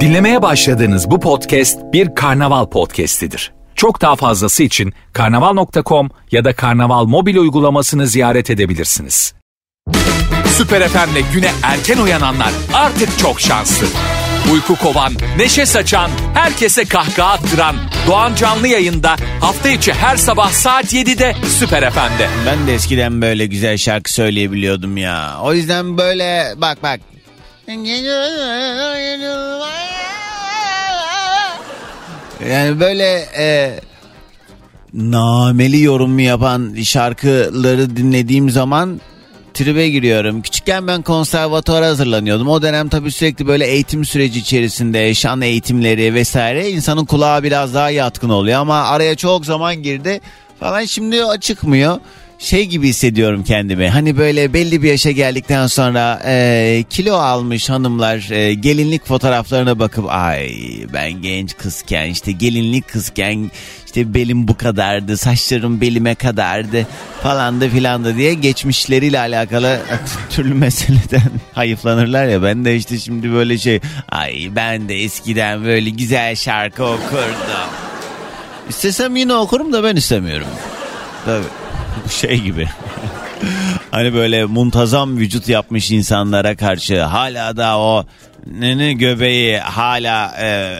Dinlemeye başladığınız bu podcast bir karnaval podcastidir. Çok daha fazlası için karnaval.com ya da karnaval mobil uygulamasını ziyaret edebilirsiniz. Süper FM'le güne erken uyananlar artık çok şanslı. Uyku kovan, neşe saçan, herkese kahkaha attıran Doğan Canlı yayında hafta içi her sabah saat 7'de Süper FM'de. Ben de eskiden böyle güzel şarkı söyleyebiliyordum ya. O yüzden böyle bak bak. Yani böyle e, nameli yorum yapan şarkıları dinlediğim zaman tribe giriyorum. Küçükken ben konservatuara hazırlanıyordum. O dönem tabii sürekli böyle eğitim süreci içerisinde şan eğitimleri vesaire insanın kulağı biraz daha yatkın oluyor ama araya çok zaman girdi falan şimdi o çıkmıyor şey gibi hissediyorum kendimi. Hani böyle belli bir yaşa geldikten sonra e, kilo almış hanımlar e, gelinlik fotoğraflarına bakıp ay ben genç kızken işte gelinlik kızken işte belim bu kadardı saçlarım belime kadardı falan da filan da diye geçmişleriyle alakalı türlü meseleden hayıflanırlar ya ben de işte şimdi böyle şey ay ben de eskiden böyle güzel şarkı okurdum. İstesem yine okurum da ben istemiyorum. Tabii şey gibi. hani böyle muntazam vücut yapmış insanlara karşı hala da o nene göbeği hala e,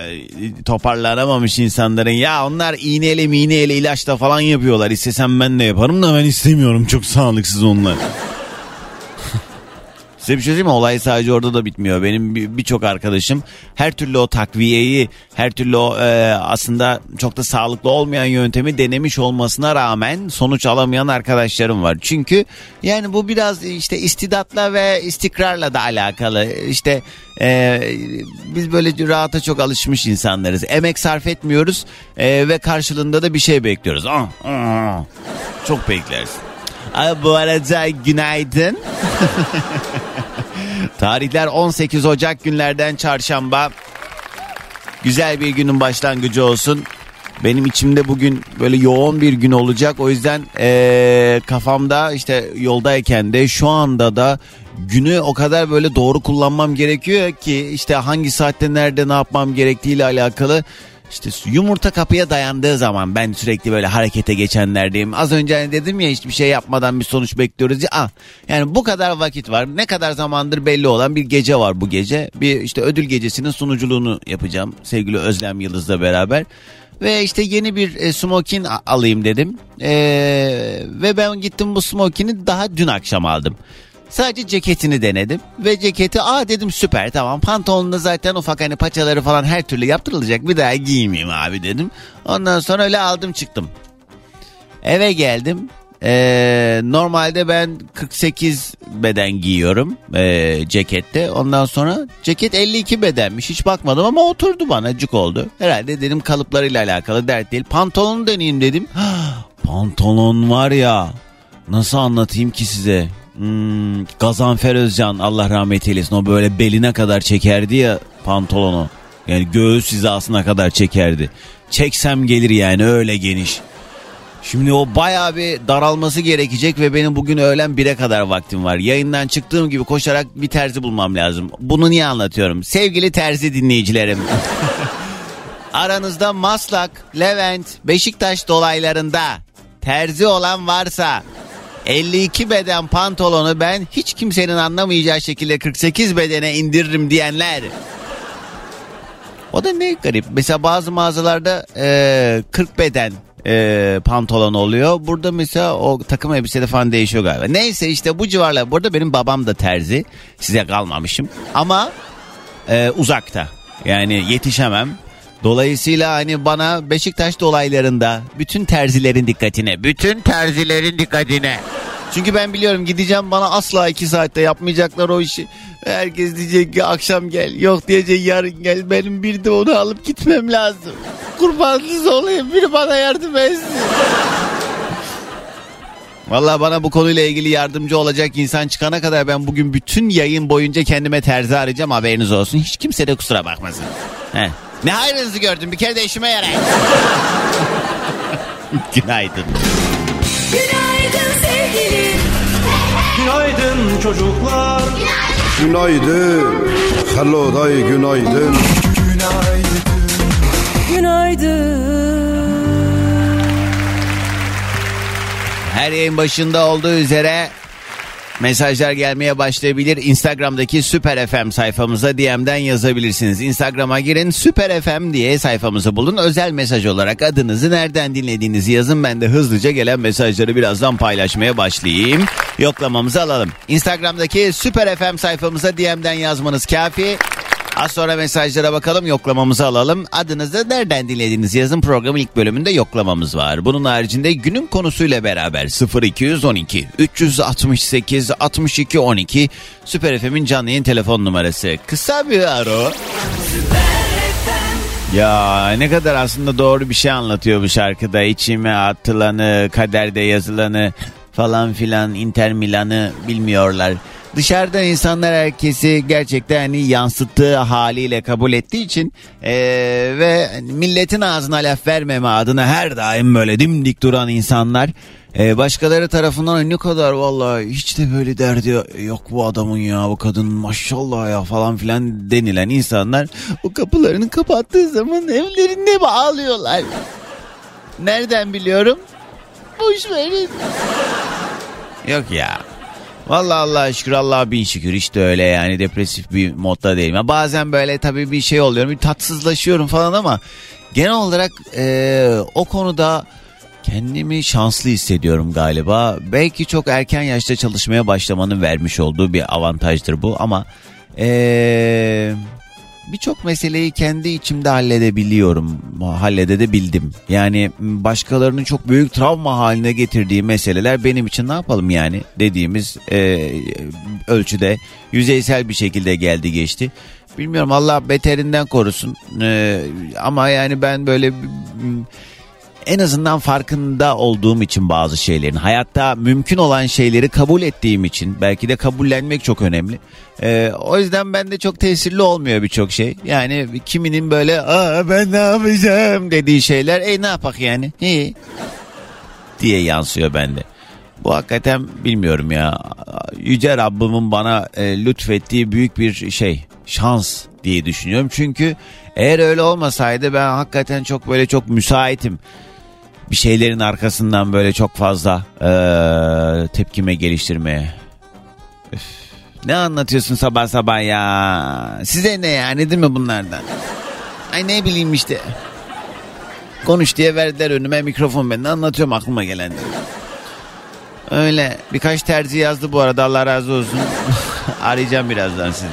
toparlanamamış insanların ya onlar iğneyle miğneyle ilaçla falan yapıyorlar istesem ben de yaparım da ben istemiyorum çok sağlıksız onlar. Size bir şey söyleyeyim mi? Olay sadece orada da bitmiyor. Benim birçok arkadaşım her türlü o takviyeyi, her türlü o e, aslında çok da sağlıklı olmayan yöntemi denemiş olmasına rağmen sonuç alamayan arkadaşlarım var. Çünkü yani bu biraz işte istidatla ve istikrarla da alakalı. İşte e, biz böyle rahata çok alışmış insanlarız. Emek sarf etmiyoruz e, ve karşılığında da bir şey bekliyoruz. Ah, ah, çok beklersin. Bu arada günaydın. Tarihler 18 Ocak günlerden çarşamba. Güzel bir günün başlangıcı olsun. Benim içimde bugün böyle yoğun bir gün olacak. O yüzden ee, kafamda işte yoldayken de şu anda da günü o kadar böyle doğru kullanmam gerekiyor ki işte hangi saatte nerede ne yapmam gerektiğiyle alakalı işte yumurta kapıya dayandığı zaman ben sürekli böyle harekete geçenlerdeyim. Az önce hani dedim ya hiçbir şey yapmadan bir sonuç bekliyoruz. Ah, yani bu kadar vakit var. Ne kadar zamandır belli olan bir gece var bu gece. Bir işte ödül gecesinin sunuculuğunu yapacağım sevgili Özlem Yıldız'la beraber. Ve işte yeni bir e, smokin alayım dedim. E, ve ben gittim bu smokini daha dün akşam aldım. Sadece ceketini denedim ve ceketi aa dedim süper tamam pantolonunda zaten ufak hani paçaları falan her türlü yaptırılacak bir daha giymeyeyim abi dedim. Ondan sonra öyle aldım çıktım. Eve geldim. Ee, normalde ben 48 beden giyiyorum e, cekette. Ondan sonra ceket 52 bedenmiş. Hiç bakmadım ama oturdu bana cuk oldu. Herhalde dedim kalıplarıyla alakalı dert değil. Pantolonu deneyeyim dedim. Pantolon var ya nasıl anlatayım ki size? Hmm, Gazanfer Özcan Allah rahmet eylesin o böyle beline kadar çekerdi ya pantolonu. Yani göğüs hizasına kadar çekerdi. Çeksem gelir yani öyle geniş. Şimdi o bayağı bir daralması gerekecek ve benim bugün öğlen 1'e kadar vaktim var. Yayından çıktığım gibi koşarak bir terzi bulmam lazım. Bunu niye anlatıyorum? Sevgili terzi dinleyicilerim. Aranızda Maslak, Levent, Beşiktaş dolaylarında terzi olan varsa 52 beden pantolonu ben hiç kimsenin anlamayacağı şekilde 48 bedene indiririm diyenler. O da ne garip. Mesela bazı mağazalarda e, 40 beden e, pantolon oluyor. Burada mesela o takım elbisede falan değişiyor galiba. Neyse işte bu civarlar. Burada benim babam da terzi. Size kalmamışım. Ama e, uzakta. Yani yetişemem. Dolayısıyla hani bana Beşiktaş dolaylarında bütün terzilerin dikkatine, bütün terzilerin dikkatine. Çünkü ben biliyorum gideceğim bana asla iki saatte yapmayacaklar o işi. Herkes diyecek ki akşam gel. Yok diyecek yarın gel. Benim bir de onu alıp gitmem lazım. Kurbansız olayım biri bana yardım etsin. Valla bana bu konuyla ilgili yardımcı olacak insan çıkana kadar ben bugün bütün yayın boyunca kendime terzi arayacağım haberiniz olsun. Hiç kimse de kusura bakmasın. Heh. Ne hayrınızı gördüm bir kere de işime yarar. Günaydın. Günaydın sevgilim. Günaydın çocuklar. Günaydın. Hello day günaydın. Günaydın. Her yayın başında olduğu üzere mesajlar gelmeye başlayabilir. Instagram'daki Süper FM sayfamıza DM'den yazabilirsiniz. Instagram'a girin Süper FM diye sayfamızı bulun. Özel mesaj olarak adınızı nereden dinlediğinizi yazın. Ben de hızlıca gelen mesajları birazdan paylaşmaya başlayayım. Yoklamamızı alalım. Instagram'daki Süper FM sayfamıza DM'den yazmanız kafi. Az sonra mesajlara bakalım yoklamamızı alalım. Adınızı nereden dinlediğinizi yazın programın ilk bölümünde yoklamamız var. Bunun haricinde günün konusuyla beraber 0212 368 62 12 Süper FM'in canlı yayın telefon numarası. Kısa bir aro. Ya ne kadar aslında doğru bir şey anlatıyor bu şarkıda. İçime atılanı, kaderde yazılanı falan filan Inter Milan'ı bilmiyorlar. Dışarıdan insanlar herkesi gerçekten hani yansıttığı haliyle kabul ettiği için eee, ve milletin ağzına laf vermeme adına her daim böyle dimdik duran insanlar eee, başkaları tarafından ne kadar vallahi hiç de böyle derdi yok bu adamın ya bu kadın maşallah ya falan filan denilen insanlar o kapılarını kapattığı zaman evlerinde bağlıyorlar. Nereden biliyorum? Boş verin. Yok ya. Vallahi Allah'a şükür Allah'a bin şükür de öyle yani depresif bir modda değilim. Ya bazen böyle tabii bir şey oluyorum bir tatsızlaşıyorum falan ama genel olarak e, o konuda kendimi şanslı hissediyorum galiba. Belki çok erken yaşta çalışmaya başlamanın vermiş olduğu bir avantajdır bu ama e, birçok meseleyi kendi içimde halledebiliyorum. Halledebildim. Yani başkalarının çok büyük travma haline getirdiği meseleler benim için ne yapalım yani dediğimiz e, ölçüde yüzeysel bir şekilde geldi geçti. Bilmiyorum Allah beterinden korusun. E, ama yani ben böyle en azından farkında olduğum için bazı şeylerin hayatta mümkün olan şeyleri kabul ettiğim için belki de kabullenmek çok önemli. Ee, o yüzden bende çok tesirli olmuyor birçok şey. Yani kiminin böyle Aa, ben ne yapacağım dediği şeyler e ne yapak yani İyi. diye yansıyor bende. Bu hakikaten bilmiyorum ya. Yüce Rabbimin bana e, lütfettiği büyük bir şey. Şans diye düşünüyorum. Çünkü eğer öyle olmasaydı ben hakikaten çok böyle çok müsaitim bir şeylerin arkasından böyle çok fazla eee, tepkime geliştirmeye. Üf, ne anlatıyorsun sabah sabah ya? Size ne yani değil mi bunlardan? Ay ne bileyim işte. Konuş diye verdiler önüme mikrofon ben de anlatıyorum aklıma gelenleri. Öyle birkaç terzi yazdı bu arada Allah razı olsun. Arayacağım birazdan sizi.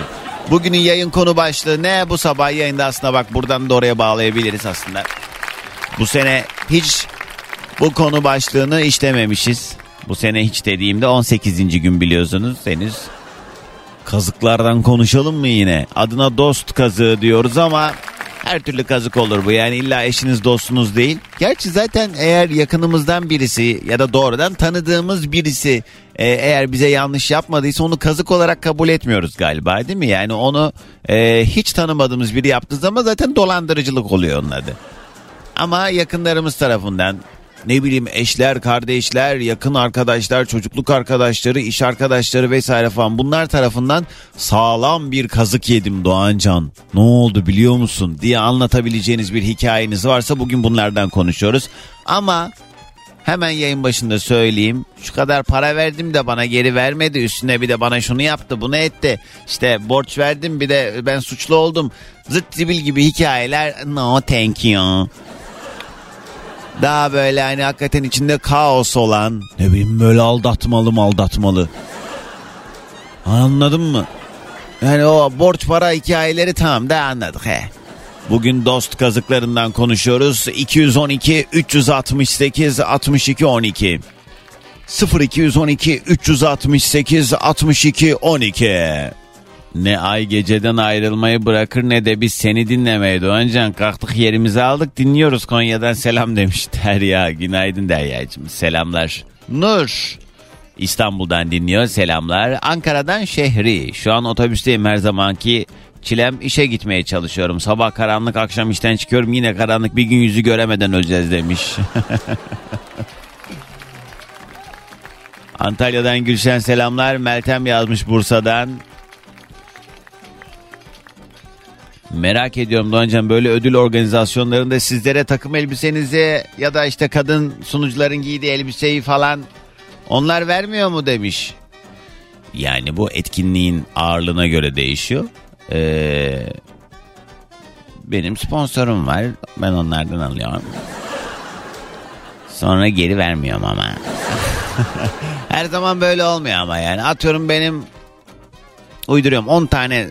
Bugünün yayın konu başlığı ne? Bu sabah yayında aslında bak buradan da oraya bağlayabiliriz aslında. Bu sene hiç bu konu başlığını işlememişiz. Bu sene hiç dediğimde 18. gün biliyorsunuz henüz. Kazıklardan konuşalım mı yine? Adına dost kazığı diyoruz ama her türlü kazık olur bu. Yani illa eşiniz dostunuz değil. Gerçi zaten eğer yakınımızdan birisi ya da doğrudan tanıdığımız birisi e, eğer bize yanlış yapmadıysa onu kazık olarak kabul etmiyoruz galiba değil mi? Yani onu e, hiç tanımadığımız biri yaptığı zaman zaten dolandırıcılık oluyor onun adı. Ama yakınlarımız tarafından ne bileyim eşler, kardeşler, yakın arkadaşlar, çocukluk arkadaşları, iş arkadaşları vesaire falan bunlar tarafından sağlam bir kazık yedim Doğancan. Ne oldu biliyor musun diye anlatabileceğiniz bir hikayeniz varsa bugün bunlardan konuşuyoruz. Ama hemen yayın başında söyleyeyim. Şu kadar para verdim de bana geri vermedi. Üstüne bir de bana şunu yaptı, bunu etti. İşte borç verdim bir de ben suçlu oldum. Zıt zibil gibi hikayeler no thank you daha böyle hani hakikaten içinde kaos olan ne bileyim böyle aldatmalı mı aldatmalı. Anladın mı? Yani o borç para hikayeleri tamam da anladık he. Bugün dost kazıklarından konuşuyoruz. 212 368 62 12. 0212 368 62 12. Ne ay geceden ayrılmayı bırakır ne de biz seni dinlemeye Doğancan. Kalktık yerimizi aldık dinliyoruz Konya'dan selam demiş Derya. Günaydın Derya'cığım selamlar. Nur İstanbul'dan dinliyor selamlar. Ankara'dan şehri. Şu an otobüsteyim her zamanki çilem işe gitmeye çalışıyorum. Sabah karanlık akşam işten çıkıyorum yine karanlık bir gün yüzü göremeden öleceğiz demiş. Antalya'dan Gülşen selamlar. Meltem yazmış Bursa'dan. Merak ediyorum Doğancan böyle ödül organizasyonlarında sizlere takım elbisenizi ya da işte kadın sunucuların giydiği elbiseyi falan onlar vermiyor mu demiş. Yani bu etkinliğin ağırlığına göre değişiyor. Ee, benim sponsorum var. Ben onlardan alıyorum. Sonra geri vermiyorum ama. Her zaman böyle olmuyor ama yani. Atıyorum benim uyduruyorum 10 tane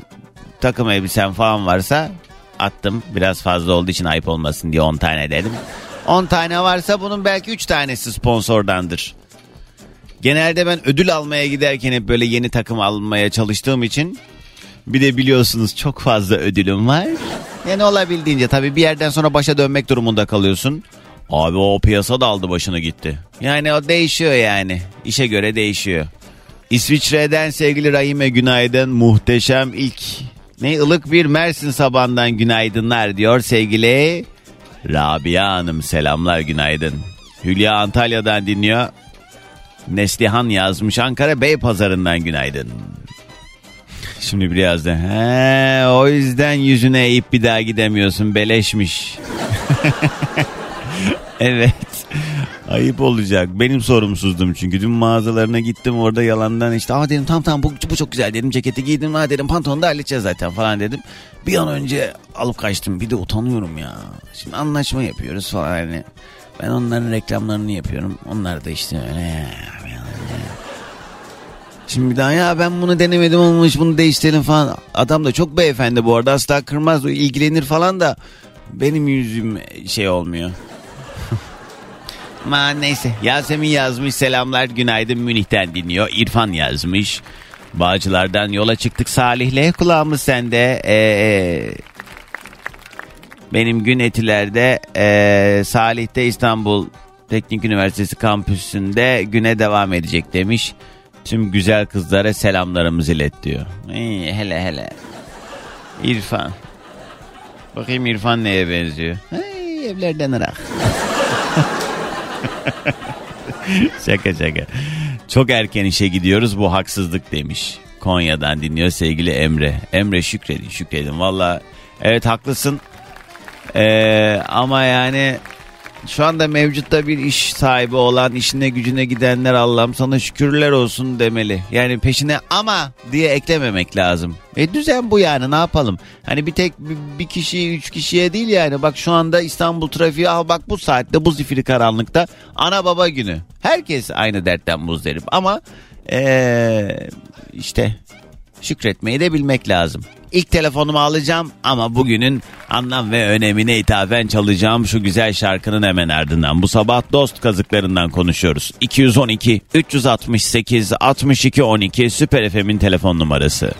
takım elbisem falan varsa attım. Biraz fazla olduğu için ayıp olmasın diye 10 tane dedim. 10 tane varsa bunun belki 3 tanesi sponsordandır. Genelde ben ödül almaya giderken hep böyle yeni takım almaya çalıştığım için bir de biliyorsunuz çok fazla ödülüm var. Yani olabildiğince tabii bir yerden sonra başa dönmek durumunda kalıyorsun. Abi o piyasa da aldı başını gitti. Yani o değişiyor yani. İşe göre değişiyor. İsviçre'den sevgili Rahime günaydın. Muhteşem ilk ne ılık bir Mersin sabahından günaydınlar diyor sevgili Rabia Hanım selamlar günaydın. Hülya Antalya'dan dinliyor. Neslihan yazmış Ankara Beypazarı'ndan günaydın. Şimdi biraz da he, o yüzden yüzüne eğip bir daha gidemiyorsun beleşmiş. evet. Ayıp olacak. Benim sorumsuzdum çünkü. Dün mağazalarına gittim orada yalandan işte aa dedim tamam tamam bu, bu çok güzel dedim ceketi giydim ha dedim pantolonu da halledeceğiz zaten falan dedim. Bir an önce alıp kaçtım bir de utanıyorum ya. Şimdi anlaşma yapıyoruz falan hani. Ben onların reklamlarını yapıyorum. Onlar da işte öyle. Şimdi bir daha ya ben bunu denemedim olmuş bunu değiştirelim falan. Adam da çok beyefendi bu arada asla kırmaz ilgilenir falan da benim yüzüm şey olmuyor. Ama neyse Yasemin yazmış selamlar günaydın Münih'ten dinliyor. İrfan yazmış. Bağcılardan yola çıktık Salih'le kulağımız sende. Ee, benim gün etilerde ee, Salih'te İstanbul Teknik Üniversitesi kampüsünde güne devam edecek demiş. Tüm güzel kızlara selamlarımızı ilet diyor. İyi, hele hele. İrfan. Bakayım İrfan neye benziyor? Hey, evlerden ırak. şaka şaka. Çok erken işe gidiyoruz bu haksızlık demiş. Konya'dan dinliyor sevgili Emre. Emre şükredin şükredin. Valla evet haklısın. Ee, ama yani şu anda mevcutta bir iş sahibi olan işine gücüne gidenler Allah'ım sana şükürler olsun demeli. Yani peşine ama diye eklememek lazım. E düzen bu yani ne yapalım? Hani bir tek bir kişi üç kişiye değil yani. Bak şu anda İstanbul trafiği al bak bu saatte bu zifiri karanlıkta ana baba günü. Herkes aynı dertten muzdarip ama ee, işte şükretmeyi de bilmek lazım. İlk telefonumu alacağım ama bugünün anlam ve önemine ithafen çalacağım şu güzel şarkının hemen ardından. Bu sabah dost kazıklarından konuşuyoruz. 212 368 62 12 Süper FM'in telefon numarası.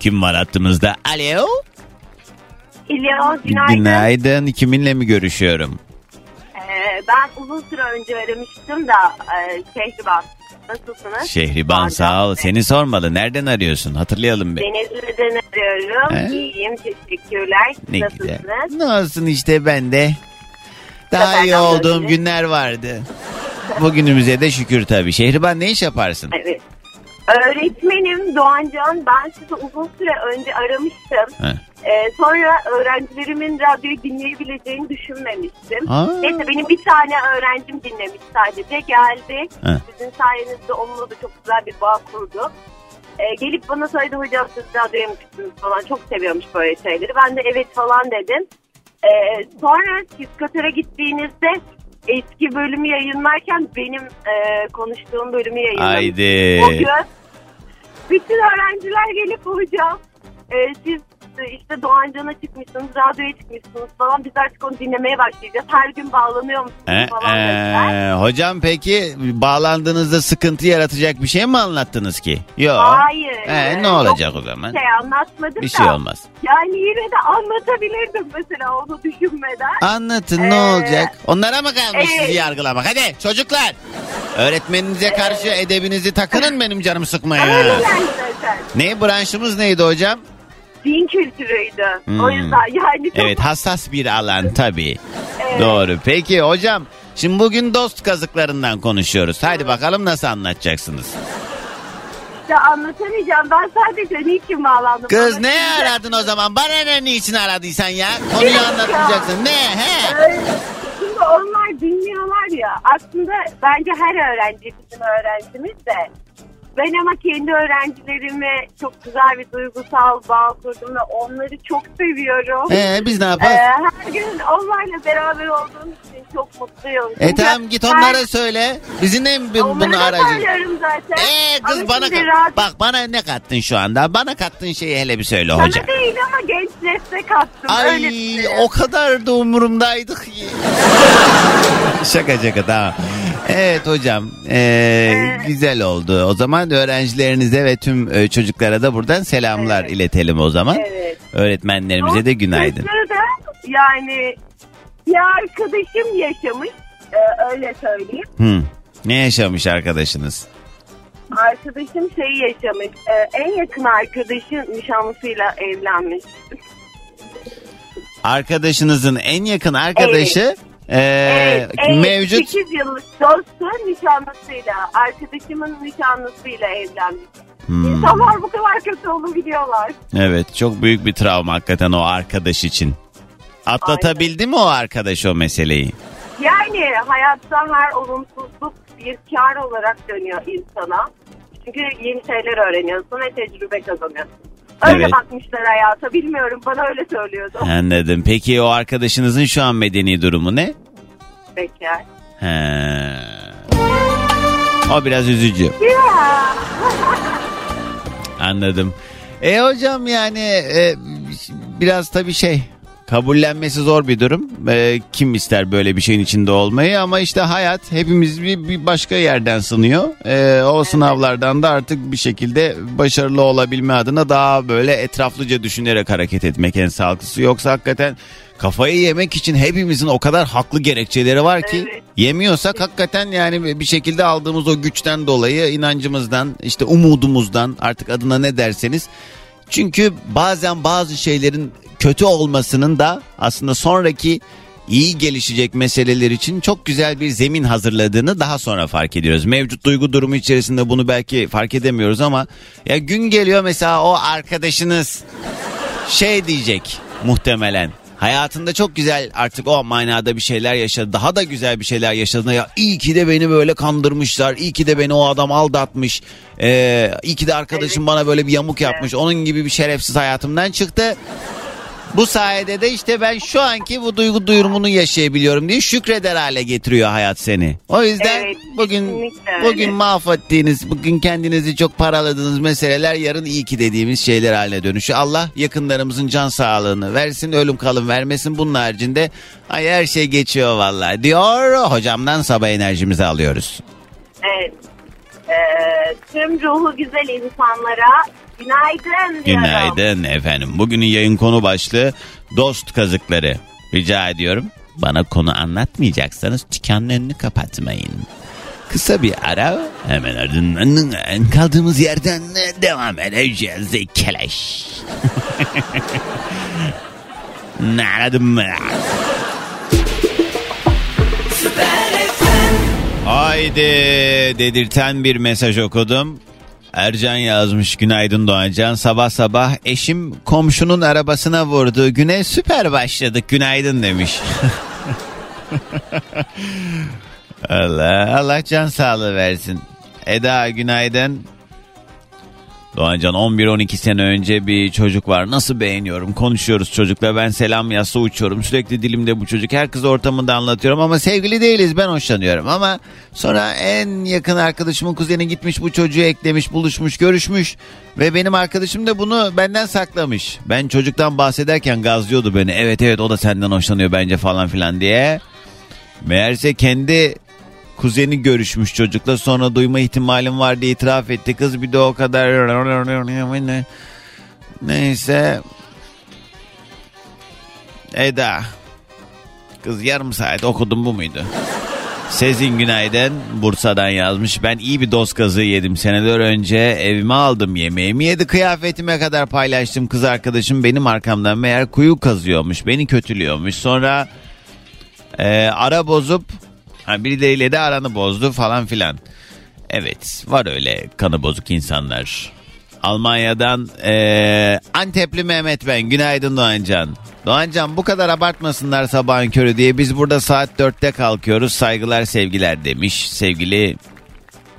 Kim var hattımızda? Alo. Günaydın. Günaydın. Kiminle mi görüşüyorum? Ee, ben uzun süre önce aramıştım da e, Şehriban. Nasılsınız? Şehriban sağ ol. Seni sormalı. Nereden arıyorsun? Hatırlayalım bir. Denizli'den arıyorum. He? İyiyim, teşekkürler. Ne Nasılsınız? güzel. Ne olsun işte ben de. Daha Ben iyi olduğum öyle. günler vardı. Bugünümüze de şükür tabii. Şehriban ne iş yaparsın? Evet. Öğretmenim Doğancan. Ben sizi uzun süre önce aramıştım. He. Ee, sonra öğrencilerimin radyoyu dinleyebileceğini düşünmemiştim. Aa. Neyse benim bir tane öğrencim dinlemiş sadece. Geldi. He. Sizin sayenizde onunla da çok güzel bir bağ kurdu. Ee, gelip bana söyledi hocam siz radyoya mı çıktınız falan. Çok seviyormuş böyle şeyleri. Ben de evet falan dedim. Ee, sonra psikotera gittiğinizde eski bölümü yayınlarken benim e, konuştuğum bölümü yayınlamıştım. Haydi. O gün bütün öğrenciler gelip hocam e, siz e, işte Doğancan'a çıkmışsınız, radyoya çıkmışsınız falan. Biz artık onu dinlemeye başlayacağız. Her gün bağlanıyor musunuz Ee, falan dediler. ee, hocam peki bağlandığınızda sıkıntı yaratacak bir şey mi anlattınız ki? Yok. Hayır. Ee, ne Yok, olacak o zaman? Bir şey anlatmadım Bir da. şey olmaz. Yani yine de anlatabilirdim mesela onu düşünmeden. Anlatın ne Ee, olacak? Onlara mı kalmış evet. sizi yargılamak? Hadi çocuklar. Öğretmeninize karşı edebinizi takının benim canımı sıkmaya. Öyle yani zaten. Ne branşımız neydi hocam? Din kültürüydü. Hmm. O yüzden yani çok Evet hassas bir alan tabii. Evet. Doğru. Peki hocam Şimdi bugün dost kazıklarından konuşuyoruz. Hadi bakalım nasıl anlatacaksınız? Ya anlatamayacağım. Ben sadece niçin bağlandım? Kız ne aradın o zaman? Bana ne niçin aradıysan ya? Konuyu anlatmayacaksın. Ne he? Öyle. Şimdi onlar dinliyorlar ya. Aslında bence her öğrenci bizim öğrencimiz de. Ben ama kendi öğrencilerime çok güzel bir duygusal bağ kurdum ve onları çok seviyorum. Ee, biz ne Ee, yapalım? her gün onlarla beraber olduğum için çok mutluyum. E Çünkü tamam git her- onlara söyle. Bizi ne bu- Onlara bunu aracı? söylüyorum zaten. Ee kız Ama bana kat- rahat- bak bana ne kattın şu anda? Bana kattığın şeyi hele bir söyle Sana hoca. değil ama genç nesle kattım. Ay öyle o kadar da umurumdaydık ki. Şaka şaka tamam. Evet hocam ee, güzel oldu. O zaman öğrencilerinize ve tüm e, çocuklara da buradan selamlar Evet. iletelim o zaman. Evet. Öğretmenlerimize de günaydın. Da yani bir arkadaşım yaşamış. e, öyle söyleyeyim. Hı. Ne yaşamış arkadaşınız? Arkadaşım şeyi yaşamış. e, en yakın arkadaşı nişanlısıyla evlenmiş. Arkadaşınızın en yakın arkadaşı ee, Evet, mevcut 8 yıllık dostu nişanlısıyla, arkadaşımın nişanlısıyla evlenmiş. Hmm. İnsanlar bu kadar kötü olabiliyorlar. Evet çok büyük bir travma hakikaten o arkadaş için. Atlatabildi mi o arkadaş o meseleyi? Yani hayatta her olumsuzluk bir kar olarak dönüyor insana. Çünkü yeni şeyler öğreniyorsun ve tecrübe kazanıyorsun. Öyle Evet. bakmışlar hayata bilmiyorum bana öyle söylüyordu. Anladım. Peki o arkadaşınızın şu an medeni durumu ne? Bekar. He. O biraz üzücü. Anladım. E hocam yani e, biraz tabii şey kabullenmesi zor bir durum. E, kim ister böyle bir şeyin içinde olmayı ama işte hayat hepimiz bir, bir başka yerden sınıyor. E, o sınavlardan da artık bir şekilde başarılı olabilme adına daha böyle etraflıca düşünerek hareket etmek en sağlıklısı. Yoksa hakikaten kafayı yemek için hepimizin o kadar haklı gerekçeleri var ki Evet. yemiyorsak hakikaten yani bir şekilde aldığımız o güçten dolayı inancımızdan işte umudumuzdan artık adına ne derseniz çünkü bazen bazı şeylerin kötü olmasının da aslında sonraki iyi gelişecek meseleler için çok güzel bir zemin hazırladığını daha sonra fark ediyoruz. Mevcut duygu durumu içerisinde bunu belki fark edemiyoruz ama ya gün geliyor mesela o arkadaşınız şey diyecek muhtemelen. Hayatında çok güzel artık o manada bir şeyler yaşadı. Daha da güzel bir şeyler yaşadığında ya iyi ki de beni böyle kandırmışlar. İyi ki de beni o adam aldatmış. Ee, iyi ki de arkadaşım bana böyle bir yamuk yapmış. Onun gibi bir şerefsiz hayatımdan çıktı. Bu sayede de işte ben şu anki bu duygu durumunu yaşayabiliyorum diye şükreder hale getiriyor hayat seni. O yüzden Evet, bugün bugün mahvettiğiniz, bugün kendinizi çok paraladığınız meseleler yarın iyi ki dediğimiz şeyler haline dönüşüyor. Allah yakınlarımızın can sağlığını versin, ölüm kalım vermesin. Bunun haricinde ay her şey geçiyor vallahi diyor. Hocamdan sabah enerjimizi alıyoruz. Evet. Tüm ruhu güzel insanlara günaydın diyorum. Günaydın efendim. Bugünün yayın konu başlığı dost kazıkları. Rica ediyorum. Bana konu anlatmayacaksanız dükkanın kapatmayın. Kısa bir ara hemen ardından kaldığımız yerden devam edeceğiz. Keleş. Anladın mı? Haydi dedirten bir mesaj okudum. Ercan yazmış günaydın Doğancan. Sabah sabah eşim komşunun arabasına vurdu. Güne süper başladık günaydın demiş. Allah Allah can sağlığı versin. Eda günaydın. Doğancan 11-12 sene önce bir çocuk var. Nasıl beğeniyorum. Konuşuyoruz çocukla. Ben selam yazsa uçuyorum. Sürekli dilimde bu çocuk. Her kız ortamında anlatıyorum ama sevgili değiliz. Ben hoşlanıyorum. Ama sonra en yakın arkadaşımın kuzeni gitmiş bu çocuğu eklemiş, buluşmuş, görüşmüş. Ve benim arkadaşım da bunu benden saklamış. Ben çocuktan bahsederken gazlıyordu beni. Evet evet o da senden hoşlanıyor bence falan filan diye. Meğerse kendi kuzeni görüşmüş çocukla sonra duyma ihtimalim var diye itiraf etti. Kız bir de o kadar neyse Eda kız yarım saat okudum bu muydu? Sezin Günaydın Bursa'dan yazmış. Ben iyi bir dost kazığı yedim. Seneler önce evime aldım yemeğimi yedi. Kıyafetime kadar paylaştım. Kız arkadaşım benim arkamdan meğer kuyu kazıyormuş. Beni kötülüyormuş. Sonra e, ara bozup Ha, birileriyle de aranı bozdu falan filan. Evet var öyle kanı bozuk insanlar. Almanya'dan eee, Antepli Mehmet ben. Günaydın Doğancan. Doğancan bu kadar abartmasınlar sabahın körü diye biz burada saat dörtte kalkıyoruz. Saygılar sevgiler demiş sevgili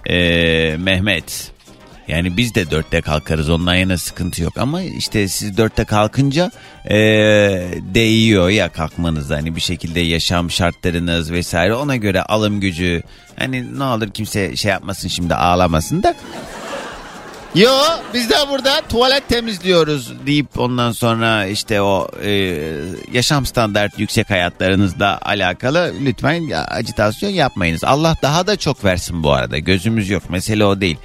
eee, Mehmet. Yani biz de dörtte kalkarız ondan yana sıkıntı yok ama işte siz dörtte kalkınca eee değiyor ya kalkmanız hani bir şekilde yaşam şartlarınız vesaire ona göre alım gücü hani ne olur kimse şey yapmasın şimdi ağlamasın da Yo biz de burada tuvalet temizliyoruz deyip ondan sonra işte o e, yaşam standart yüksek hayatlarınızla alakalı lütfen acitasyon yapmayınız. Allah daha da çok versin bu arada gözümüz yok mesele o değil.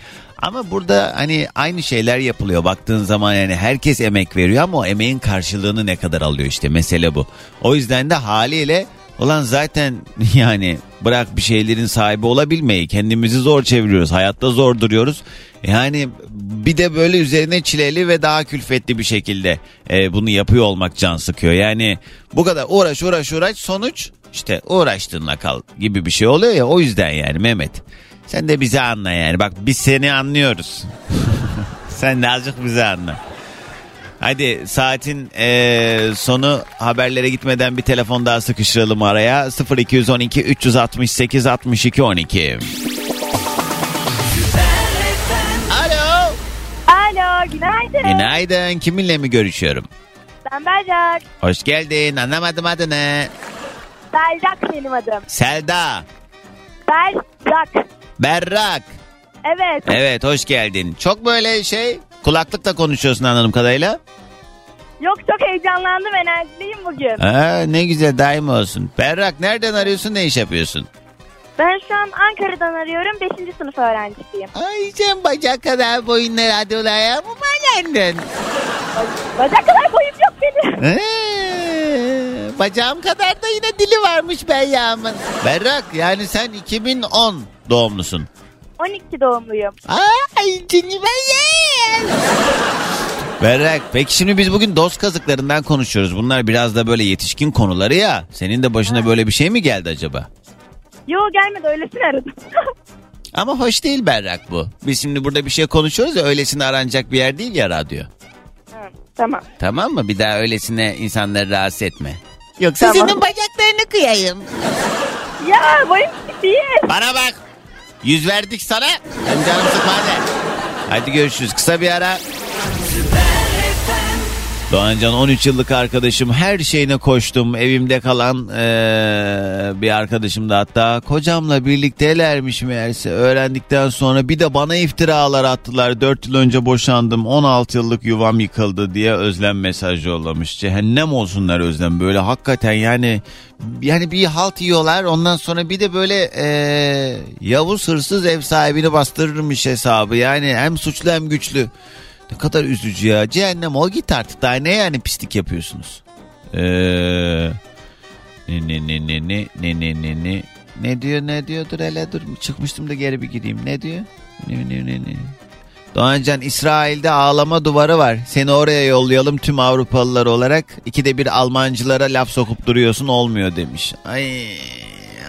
Ama burada hani aynı şeyler yapılıyor baktığın zaman yani herkes emek veriyor ama o emeğin karşılığını ne kadar alıyor işte mesele bu. O yüzden de haliyle Ulan zaten yani bırak bir şeylerin sahibi olabilmeyi kendimizi zor çeviriyoruz. Hayatta zor duruyoruz. Yani bir de böyle üzerine çileli ve daha külfetli bir şekilde e, bunu yapıyor olmak can sıkıyor. Yani bu kadar uğraş uğraş uğraş sonuç işte uğraştığınla kal gibi bir şey oluyor ya o yüzden yani Mehmet. Sen de bizi anla yani bak biz seni anlıyoruz. Sen de azıcık bizi anla. Hadi saatin eee, sonu haberlere gitmeden bir telefon daha sıkıştıralım araya. 0212 368 62 12. Alo. Alo, günaydın. Günaydın. Kiminle mi görüşüyorum? Ben Berrak. Hoş geldin. Anlamadım adını. Berrak benim adım. Selda. Berrak. Berrak. Evet. Evet hoş geldin. Çok böyle şey kulaklıkla konuşuyorsun anladığım kadarıyla. Yok çok heyecanlandım, enerjiliyim bugün. Aa, ne güzel daim olsun. Berrak nereden arıyorsun ne iş yapıyorsun? Ben şu an Ankara'dan arıyorum. 5. sınıf öğrencisiyim. Ay sen bacak kadar boyunlar hadi olaya mı malendin? Bacak kadar boyum yok benim. Ee, bacağım kadar da yine dili varmış Beyyam'ın. Berrak yani sen 2010 doğumlusun. 12 doğumluyum. Ay seni Beyyam. Berrak peki şimdi biz bugün dost kazıklarından konuşuyoruz. Bunlar biraz da böyle yetişkin konuları ya. Senin de başına böyle bir şey mi geldi acaba? Yo gelmedi öylesine aradım. Ama hoş değil Berrak bu. Biz şimdi burada bir şey konuşuyoruz ya öylesine aranacak bir yer değil ya radyo. Hı, tamam. Tamam mı? Bir daha öylesine insanları rahatsız etme. Yoksa Tamam. senin bacaklarını kıyayım. Ya küçük değil. Bana bak. Yüz verdik sana. Hem canım sıkma hadi. Hadi görüşürüz. Kısa bir ara. Doğancan 13 yıllık arkadaşım her şeyine koştum. Evimde kalan eee, bir arkadaşım da hatta kocamla birliktelermiş meğerse. Öğrendikten sonra bir de bana iftiralar attılar. 4 yıl önce boşandım 16 yıllık yuvam yıkıldı diye Özlem mesaj yollamış. Cehennem olsunlar Özlem böyle hakikaten yani yani bir halt yiyorlar ondan sonra bir de böyle eee, Yavuz hırsız ev sahibini bastırırmış hesabı. Yani hem suçlu hem güçlü. Ne kadar üzücü ya. Cehennem ol git artık. Daha ne yani pislik yapıyorsunuz? Ee, ne ne ne ne ne ne ne ne ne? Ne diyor ne diyor dur hele dur çıkmıştım da geri bir gideyim. Ne diyor? Ne ne ne ne? Doğancan İsrail'de ağlama duvarı var. Seni oraya yollayalım tüm Avrupalılar olarak. İkide bir Almancılara laf sokup duruyorsun olmuyor demiş. Ay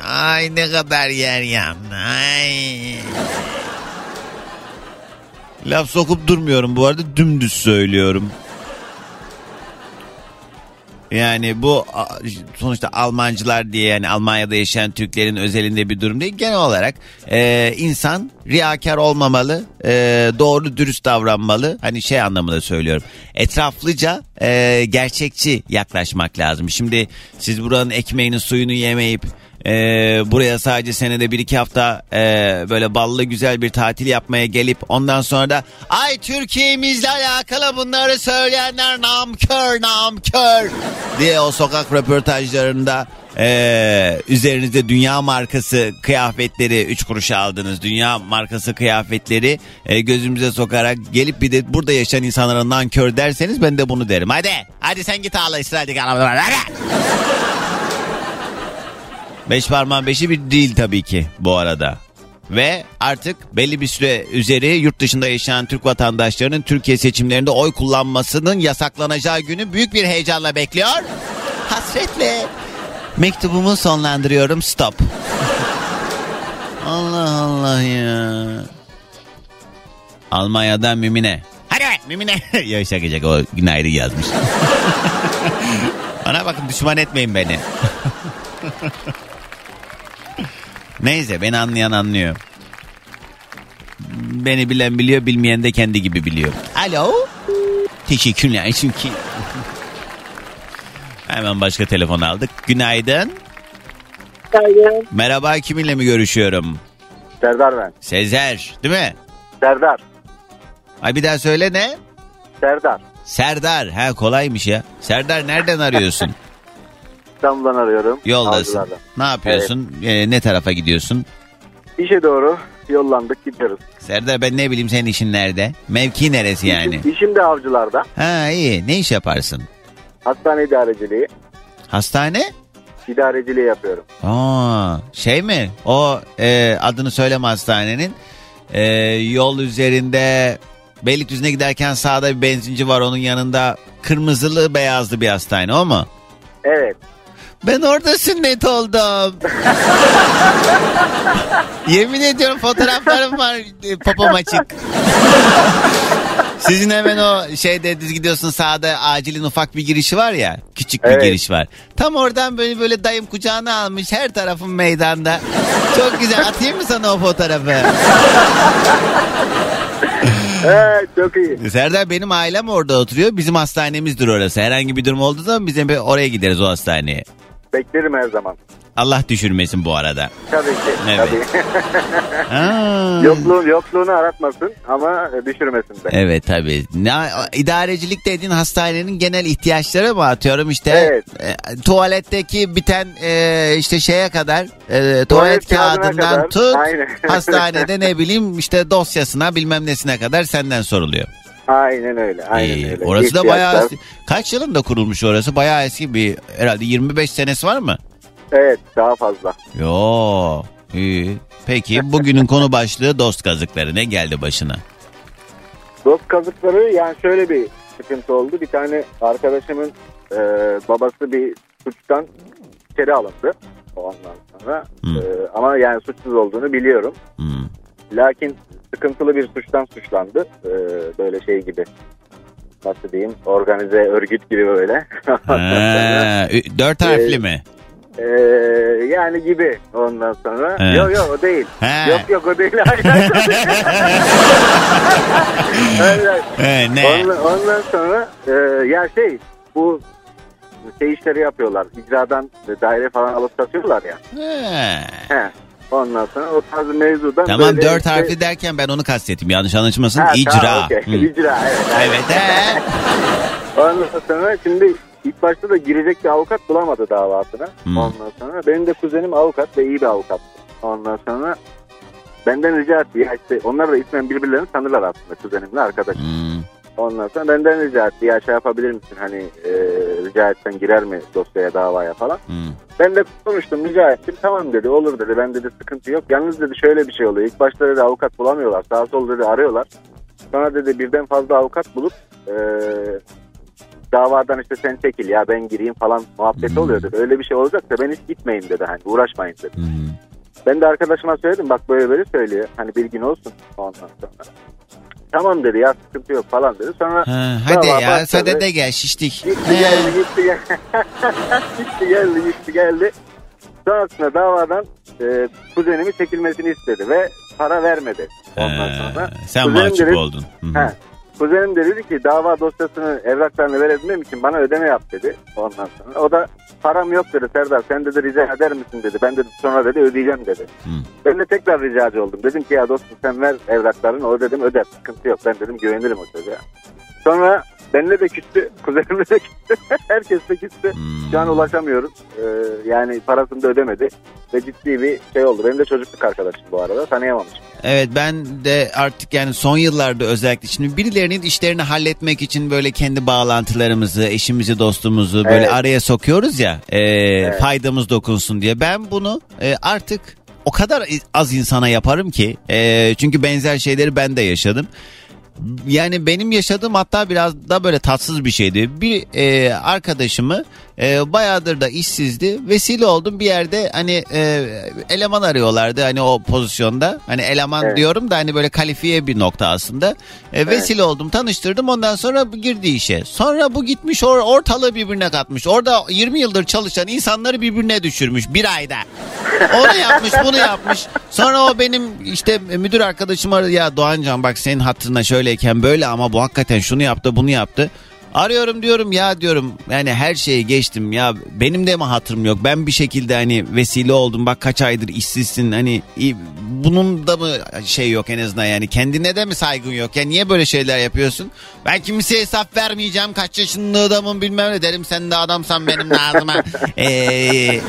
ay ne kadar yer yandı ay Laf sokup durmuyorum bu arada dümdüz söylüyorum. Yani bu sonuçta Almancılar diye yani Almanya'da yaşayan Türklerin özelinde bir durum değil. Genel olarak e, insan riyakar olmamalı, e, doğru dürüst davranmalı. Hani şey anlamında söylüyorum. Etraflıca e, gerçekçi yaklaşmak lazım. Şimdi siz buranın ekmeğini suyunu yemeyip ee, buraya sadece senede bir iki hafta e, böyle ballı güzel bir tatil yapmaya gelip ondan sonra da ay Türkiye'mizle alakalı bunları söyleyenler namkör namkör diye o sokak röportajlarında e, üzerinizde dünya markası kıyafetleri 3 kuruşa aldınız dünya markası kıyafetleri e, gözümüze sokarak gelip bir de burada yaşayan insanlara nankör derseniz ben de bunu derim hadi hadi sen git ağla İsrail'deki hadi. Beş parmağın beşi bir değil tabii ki bu arada. Ve artık belli bir süre üzeri yurt dışında yaşayan Türk vatandaşlarının Türkiye seçimlerinde oy kullanmasının yasaklanacağı günü büyük bir heyecanla bekliyor. Hasretle mektubumu sonlandırıyorum stop. Allah Allah ya. Almanya'dan Mümine. Hadi be Mümine. ya şakacak o günaydın yazmış. Bana bakın düşman etmeyin beni. Neyse beni anlayan anlıyor. Beni bilen biliyor bilmeyen de kendi gibi biliyor. Alo. Teşekkürler çünkü. Hemen başka telefon aldık. Günaydın. Günaydın. Merhaba kiminle mi görüşüyorum? Serdar ben. Sezer değil mi? Serdar. Ay bir daha söyle ne? Serdar. Serdar. Ha kolaymış ya. Serdar nereden arıyorsun? İstanbul'dan arıyorum. Yoldasın. Avcılardan. Ne yapıyorsun? Ee, ne tarafa gidiyorsun? İşe doğru yollandık gidiyoruz. Serdar ben ne bileyim senin işin nerede? Mevki neresi yani? İşim, işim de avcılarda. Ha iyi. Ne iş yaparsın? Hastane idareciliği. Hastane? İdareciliği yapıyorum. Aa, şey mi? O e, adını söyleme hastanenin. E, yol üzerinde Beylikdüzü'ne giderken sağda bir benzinci var onun yanında kırmızılı beyazlı bir hastane o mu? Evet. Ben orada sünnet oldum. Yemin ediyorum fotoğraflarım var popom açık. Sizin hemen o şeyde düz gidiyorsun sağda acilin ufak bir girişi var ya. Küçük bir Evet. giriş var. Tam oradan böyle böyle dayım kucağına almış her tarafım meydanda. Çok güzel atayım mı sana o fotoğrafı? Evet çok iyi. Serdar benim ailem orada oturuyor. Bizim hastanemizdir orası. Herhangi bir durum olduğu zaman biz oraya gideriz o hastaneye. Beklerim her zaman. Allah düşürmesin bu arada. Tabii ki. Evet. Tabii. Yokluğun, yokluğunu aratmasın ama düşürmesin de. Evet tabii. Ne, idarecilik dediğin hastanenin genel ihtiyaçları mı atıyorum işte Evet. e, tuvaletteki biten e, işte şeye kadar e, tuvalet, Tuvalet kağıdından kadar, tut aynen. hastanede ne bileyim işte dosyasına bilmem nesine kadar senden soruluyor. Aynen öyle. Aynen İyi. öyle. Orası da İhtiyaçlar- bayağı kaç yılında kurulmuş orası? Bayağı eski bir herhalde 25 senesi var mı? Evet daha fazla. Yo. iyi. Peki bugünün konu başlığı dost kazıkları ne geldi başına? Dost kazıkları yani şöyle bir sıkıntı oldu. Bir tane arkadaşımın e, babası bir suçtan içeri alındı. Ondan sonra. Hmm. E, ama yani suçsuz olduğunu biliyorum. Hmm. Lakin sıkıntılı bir suçtan suçlandı. E, böyle şey gibi. Nasıl diyeyim? Organize örgüt gibi böyle. Ü- dört harfli Ee, mi? E, yani gibi ondan sonra. He. Yok yok o değil. He. Yok yok o değil. Ee, ne? Ondan, ondan sonra e, ya şey bu şey işleri yapıyorlar. İcradan daire falan alıp satıyorlar ya. Ha. He. Ondan sonra o tarz mevzudan Tamam böyle dört işte- harfli derken ben onu kastettim. Yanlış anlaşılmasın. Ha, İcra. tamam, okey. Hı. İcra evet. Evet. he. Ondan sonra şimdi ilk başta da girecek bir avukat bulamadı davasına. Hmm. Ondan sonra benim de kuzenim avukat ve iyi bir avukat. Ondan sonra benden rica etti. Ya işte onlar da ismen birbirlerini tanırlar aslında kuzenimle arkadaş. Hmm. Ondan sonra benden rica etti. Ya şey yapabilir misin hani e, rica etsen girer mi dosyaya davaya falan. Hmm. Ben de konuştum rica ettim. Tamam dedi olur dedi. Ben dedi sıkıntı yok. Yalnız dedi şöyle bir şey oluyor. İlk başta dedi avukat bulamıyorlar. Sağ sol dedi arıyorlar. Sonra dedi birden fazla avukat bulup e, davadan işte sen çekil ya ben gireyim falan muhabbeti Hmm. oluyor dedi. Öyle bir şey olacaksa ben hiç gitmeyin dedi. Hani uğraşmayın dedi. Hmm. Ben de arkadaşıma söyledim bak böyle böyle söylüyor. Hani bilgin olsun ondan sonra. Tamam dedi ya sıkıntı yok falan dedi. Sonra Ha, hadi ya sadede gel şiştik. Gitti He. geldi gitti geldi. gitti geldi gitti geldi. Sonrasında davadan e, kuzenimi çekilmesini istedi ve para vermedi. Ondan Ha, sonra. sen kuzenim mahcup dedi- oldun. Hı hı. He. Kuzenim de dedi ki dava dosyasını evraklarını verebilmem için bana ödeme yap dedi. Ondan sonra o da param yok dedi Serdar sen dedi rica eder misin dedi. Ben dedi sonra dedi ödeyeceğim dedi. Hı. Ben de tekrar ricacı oldum. Dedim ki ya dostum sen ver evraklarını o dedim öder sıkıntı yok. Ben dedim güvenirim o çocuğa. Sonra benimle de küstü. Kuzenimle de küstü. Herkes de küstü. Hmm. Şu an ulaşamıyoruz. Ee, yani parasını da ödemedi. Ve ciddi bir şey oldu. Benim de çocukluk arkadaşım bu arada. Tanıyamamışım. Evet ben de artık yani son yıllarda özellikle şimdi birilerinin işlerini halletmek için böyle kendi bağlantılarımızı, eşimizi, dostumuzu böyle Evet. araya sokuyoruz ya e, faydamız dokunsun diye. Ben bunu e, artık o kadar az insana yaparım ki e, çünkü benzer şeyleri ben de yaşadım. Yani benim yaşadığım hatta biraz da böyle tatsız bir şeydi. Bir e, arkadaşımı E, bayağıdır da işsizdi. Vesile oldum bir yerde hani e, eleman arıyorlardı hani o pozisyonda. Hani eleman Evet. diyorum da hani böyle kalifiye bir nokta aslında. E, vesile oldum tanıştırdım ondan sonra girdi işe. Sonra bu gitmiş or- ortalığı birbirine katmış. Orada 20 yıldır çalışan insanları birbirine düşürmüş bir ayda. Onu yapmış bunu yapmış. Sonra o benim işte müdür arkadaşım ya Doğancan bak senin hatırına şöyleyken böyle ama bu hakikaten şunu yaptı bunu yaptı. Arıyorum diyorum ya diyorum yani her şeyi geçtim ya benim de mi hatırım yok ben bir şekilde hani vesile oldum bak kaç aydır işsizsin hani bunun da mı şey yok en azından yani kendine de mi saygın yok ya niye böyle şeyler yapıyorsun ben kimseye hesap vermeyeceğim kaç yaşında adamım bilmem ne derim sen de adamsan benim ağzıma Ee,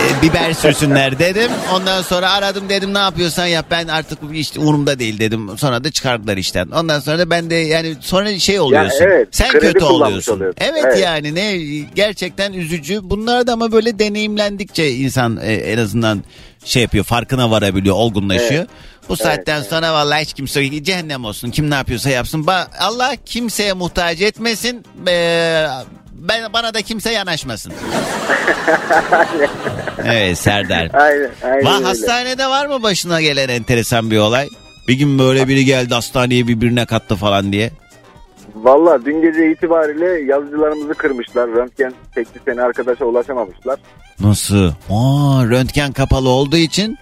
e, biber sürsünler dedim. Ondan sonra aradım dedim ne yapıyorsan yap ben artık bu işte umurumda değil dedim. Sonra da çıkardılar işten. Ondan sonra da ben de yani sonra şey oluyorsun. evet, sen kredi kötü oluyorsun. oluyorsun. Evet, Evet. yani ne gerçekten üzücü. Bunlar da ama böyle deneyimlendikçe insan e, en azından şey yapıyor farkına varabiliyor olgunlaşıyor. Bu saatten sonra vallahi hiç kimse cehennem olsun. Kim ne yapıyorsa yapsın. Ba- Allah kimseye muhtaç etmesin. Ee, ben bana da kimse yanaşmasın. evet Serdar. Aynen. aynen Va hastanede var mı başına gelen enteresan bir olay? Bir gün böyle biri geldi hastaneye birbirine kattı falan diye. Valla dün gece itibariyle yazıcılarımızı kırmışlar. Röntgen teknisyeni arkadaşa ulaşamamışlar. Nasıl? Aa, röntgen kapalı olduğu için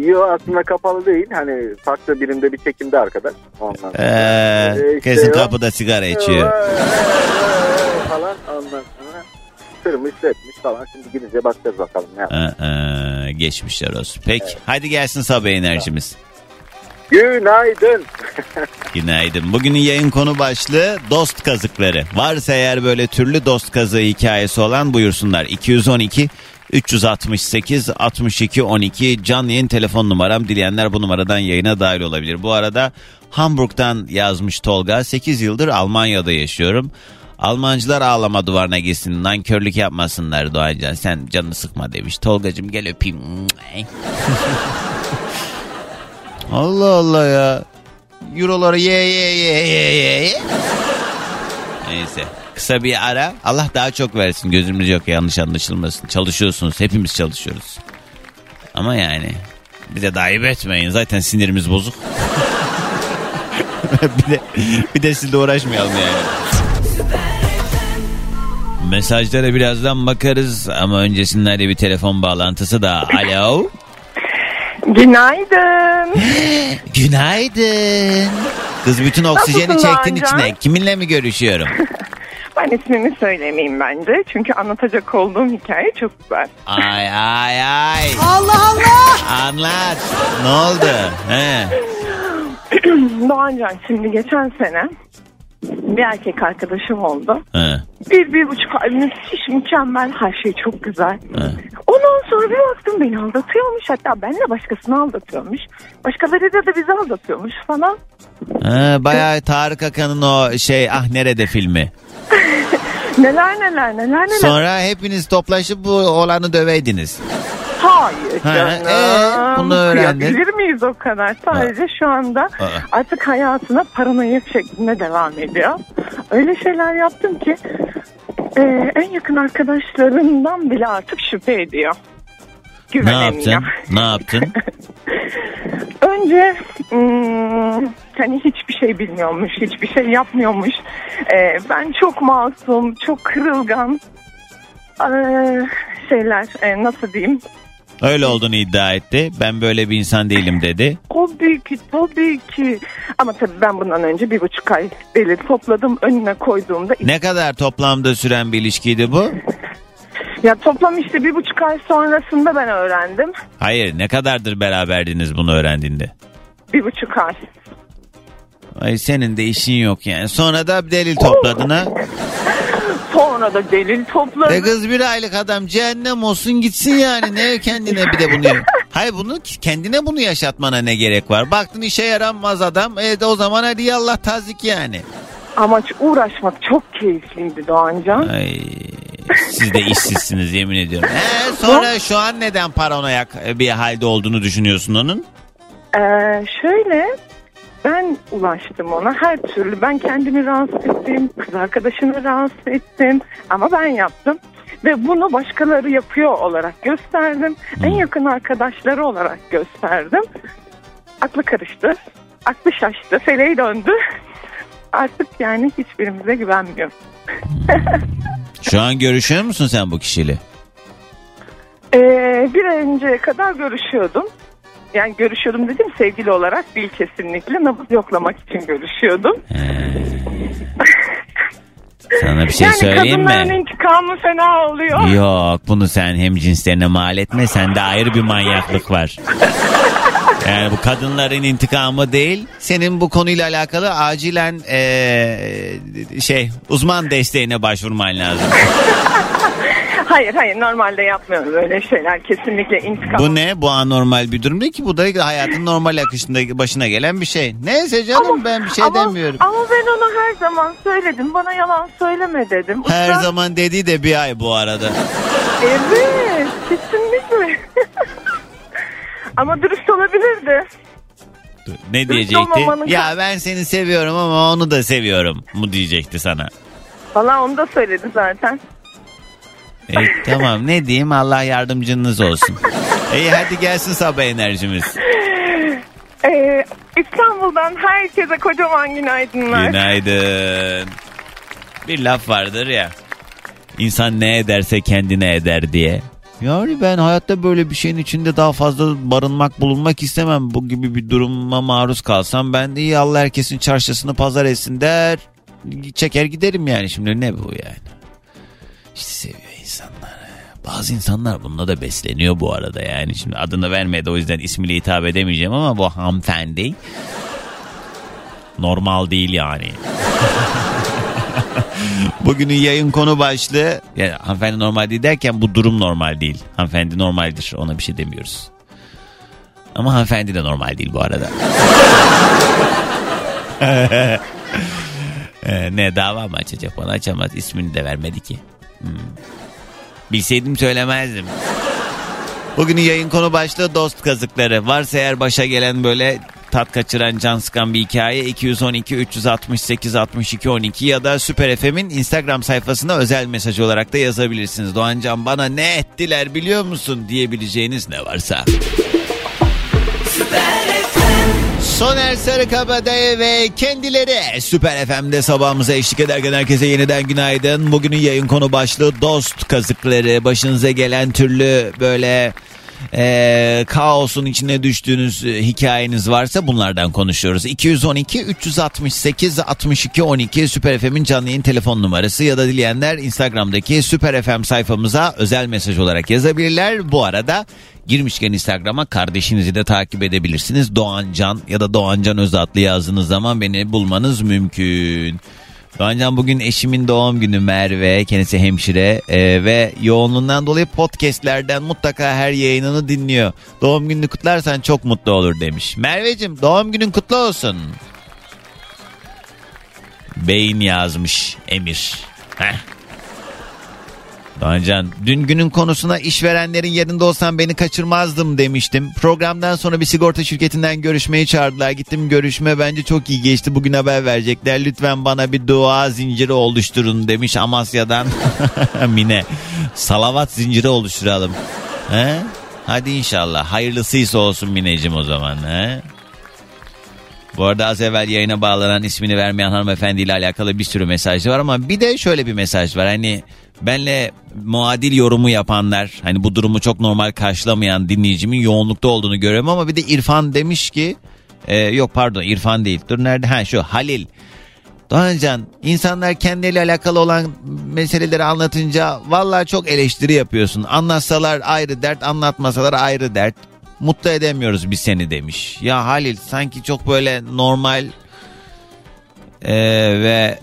Yo aslında kapalı değil. Hani farklı birimde bir çekimde arkadaş. Ondan ee, Ee, işte kesin o- kapıda sigara içiyor. falan ondan sonra kırmış etmiş falan. Şimdi gidince bakacağız bakalım ne yapacak. Aa, geçmişler olsun. Peki hadi gelsin sabah enerjimiz. Günaydın. Günaydın. Bugünün yayın konu başlığı dost kazıkları. Varsa eğer böyle türlü dost kazığı hikayesi olan buyursunlar. 212 368 62 12 canlı yayın telefon numaram. Dileyenler bu numaradan yayına dahil olabilir. Bu arada Hamburg'dan yazmış Tolga. 8 yıldır Almanya'da yaşıyorum. Almancılar ağlama duvarına gitsin. Nankörlük yapmasınlar Doğancan. Sen canını sıkma demiş. Tolgacım gel öpeyim. Allah Allah ya. Euroları ye ye ye ye ye. ye. Neyse. Kısa bir ara. Allah daha çok versin. Gözümüz yok yanlış anlaşılmasın. Çalışıyorsunuz. Hepimiz çalışıyoruz. Ama yani bize de ayıp etmeyin. Zaten sinirimiz bozuk. bir de bir de sizle uğraşmayalım yani. Mesajlara birazdan bakarız ama öncesinde bir telefon bağlantısı da. Alo. Günaydın. Günaydın. Kız bütün oksijeni Nasılsın çektin Doğancan? içine. Kiminle mi görüşüyorum? Ben ismimi söylemeyeyim bence. Çünkü anlatacak olduğum hikaye çok güzel. Ay ay ay. Allah Allah. Anlat. Ne oldu? He. Doğancan şimdi geçen sene bir erkek arkadaşım oldu. He. Bir, bir buçuk ay müthiş, mükemmel, her şey çok güzel. He. Ondan sonra bir baktım beni aldatıyormuş. Hatta benle başkasını aldatıyormuş. Başkalarıyla da bizi aldatıyormuş falan. He, bayağı Tarık Akan'ın o şey ah nerede filmi. Neler neler neler neler. Sonra hepiniz toplaşıp bu olanı döveydiniz. Hayır Ha, canım. ee, bunu öğrendin. Kıyabilir miyiz o kadar? Sadece şu anda Aa. artık hayatına paranoyak şeklinde devam ediyor. Öyle şeyler yaptım ki e, en yakın arkadaşlarından bile artık şüphe ediyor. Ne Güvenemiyor. yaptın? Ne yaptın? Önce hmm, hani hiçbir şey bilmiyormuş, hiçbir şey yapmıyormuş. E, ben çok masum, çok kırılgan e, şeyler e, nasıl diyeyim Öyle olduğunu iddia etti. Ben böyle bir insan değilim dedi. Tabii ki tabii ki. Ama tabii ben bundan önce bir buçuk ay delil topladım. Önüne koyduğumda Ne kadar toplamda süren bir ilişkiydi bu? ya toplam işte bir buçuk ay sonrasında ben öğrendim. Hayır ne kadardır beraberdiniz bunu öğrendiğinde? Bir buçuk ay. Ay senin de işin yok yani. Sonra da delil topladın ha. Sonra da delil topladım. E kız bir aylık adam cehennem olsun gitsin yani. Ne kendine bir de bunu... Hayır bunu kendine bunu yaşatmana ne gerek var? Baktın işe yaramaz adam. E de o zaman hadi yallah tazik yani. Ama uğraşmak çok keyifliydi Doğancan. Ay siz de işsizsiniz yemin ediyorum. E, sonra şu an neden paranoyak bir halde olduğunu düşünüyorsun onun? Ee, şöyle Ben ulaştım ona her türlü. Ben kendimi rahatsız ettim, kız arkadaşını rahatsız ettim ama ben yaptım. Ve bunu başkaları yapıyor olarak gösterdim. En yakın arkadaşları olarak gösterdim. Aklı karıştı, aklı şaştı, feleği döndü. Artık yani hiçbirimize güvenmiyor. Şu an görüşüyor musun sen bu kişiyle? Ee, bir ay önceye kadar görüşüyordum. Yani görüşüyordum dedim sevgili olarak değil kesinlikle. Nabız yoklamak için görüşüyordum. Sana bir şey yani söyleyeyim kadınların mi? intikamı fena oluyor. Yok bunu sen hem cinslerine mal etme sende ayrı bir manyaklık var. Yani bu kadınların intikamı değil. Senin bu konuyla alakalı acilen eee, şey uzman desteğine başvurman lazım. Hayır hayır normalde yapmıyorum öyle şeyler kesinlikle intikam. Bu ne? Bu anormal bir durum değil ki. Bu da hayatın normal akışında başına gelen bir şey. Neyse canım ben bir şey ama, demiyorum. Ama ben ona her zaman söyledim. Bana yalan söyleme dedim. Her zaman dediği de bir ay bu arada. Evet kesinlikle. ama dürüst olabilirdi. Ne diyecekti? Ya ben seni seviyorum ama onu da seviyorum mu diyecekti sana. Valla onu da söyledi zaten. E, tamam ne diyeyim Allah yardımcınız olsun. İyi hadi gelsin sabah enerjimiz. Ee, İstanbul'dan herkese kocaman günaydınlar. Günaydın. Bir laf vardır ya. İnsan ne ederse kendine eder diye. Yani ben hayatta böyle bir şeyin içinde daha fazla barınmak bulunmak istemem. Bu gibi bir duruma maruz kalsam ben de iyi Allah herkesin çarşısını pazar etsin der. Çeker giderim yani şimdi ne bu yani. İşte seviyor. Bazı insanlar bununla da besleniyor bu arada yani. Şimdi adını vermedi o yüzden ismiyle hitap edemeyeceğim ama bu hanımefendi normal değil yani. Bugünün yayın konu başlığı yani hanımefendi normal değil derken bu durum normal değil. Hanımefendi normaldir ona bir şey demiyoruz. Ama hanımefendi de normal değil bu arada. Ee, ne dava mı açacak bana açamaz ismini de vermedi ki. Hmm. Bilseydim söylemezdim. Bugünün yayın konu başlığı dost kazıkları. Varsa eğer başa gelen böyle tat kaçıran can sıkan bir hikaye 212 368 62 12 ya da Süper FM'in Instagram sayfasına özel mesaj olarak da yazabilirsiniz. Doğancan bana ne ettiler biliyor musun diyebileceğiniz ne varsa. Soner Sarıkabadayı ve kendileri Süper FM'de sabahımıza eşlik ederken herkese yeniden günaydın. Bugünün yayın konu başlığı dost kazıkları. Başınıza gelen türlü böyle e, kaosun içine düştüğünüz e, hikayeniz varsa bunlardan konuşuyoruz. 212 368 62 12 Süper FM'in canlı yayın telefon numarası ya da dileyenler Instagram'daki Süper FM sayfamıza özel mesaj olarak yazabilirler. Bu arada girmişken Instagram'a kardeşinizi de takip edebilirsiniz. Doğancan ya da Doğancan Özatlı yazdığınız zaman beni bulmanız mümkün. Doğancan bugün eşimin doğum günü Merve. Kendisi hemşire e, ve yoğunluğundan dolayı podcastlerden mutlaka her yayınını dinliyor. Doğum gününü kutlarsan çok mutlu olur demiş. Merveciğim doğum günün kutlu olsun. Beyin yazmış Emir. Heh. Doğancan dün günün konusuna işverenlerin yerinde olsam beni kaçırmazdım demiştim. Programdan sonra bir sigorta şirketinden görüşmeyi çağırdılar. Gittim görüşme bence çok iyi geçti. Bugün haber verecekler. Lütfen bana bir dua zinciri oluşturun demiş Amasya'dan Mine. Salavat zinciri oluşturalım. He? Hadi inşallah. Hayırlısıysa olsun Mineciğim o zaman. He? Bu arada az evvel yayına bağlanan ismini vermeyen hanımefendiyle alakalı bir sürü mesaj var ama bir de şöyle bir mesaj var. Hani benle muadil yorumu yapanlar hani bu durumu çok normal karşılamayan dinleyicimin yoğunlukta olduğunu görüyorum ama bir de İrfan demiş ki e, yok pardon İrfan değil dur nerede ha şu Halil Doğancan insanlar kendiyle alakalı olan meseleleri anlatınca vallahi çok eleştiri yapıyorsun. Anlatsalar ayrı dert anlatmasalar ayrı dert. Mutlu edemiyoruz biz seni demiş. Ya Halil sanki çok böyle normal e, ve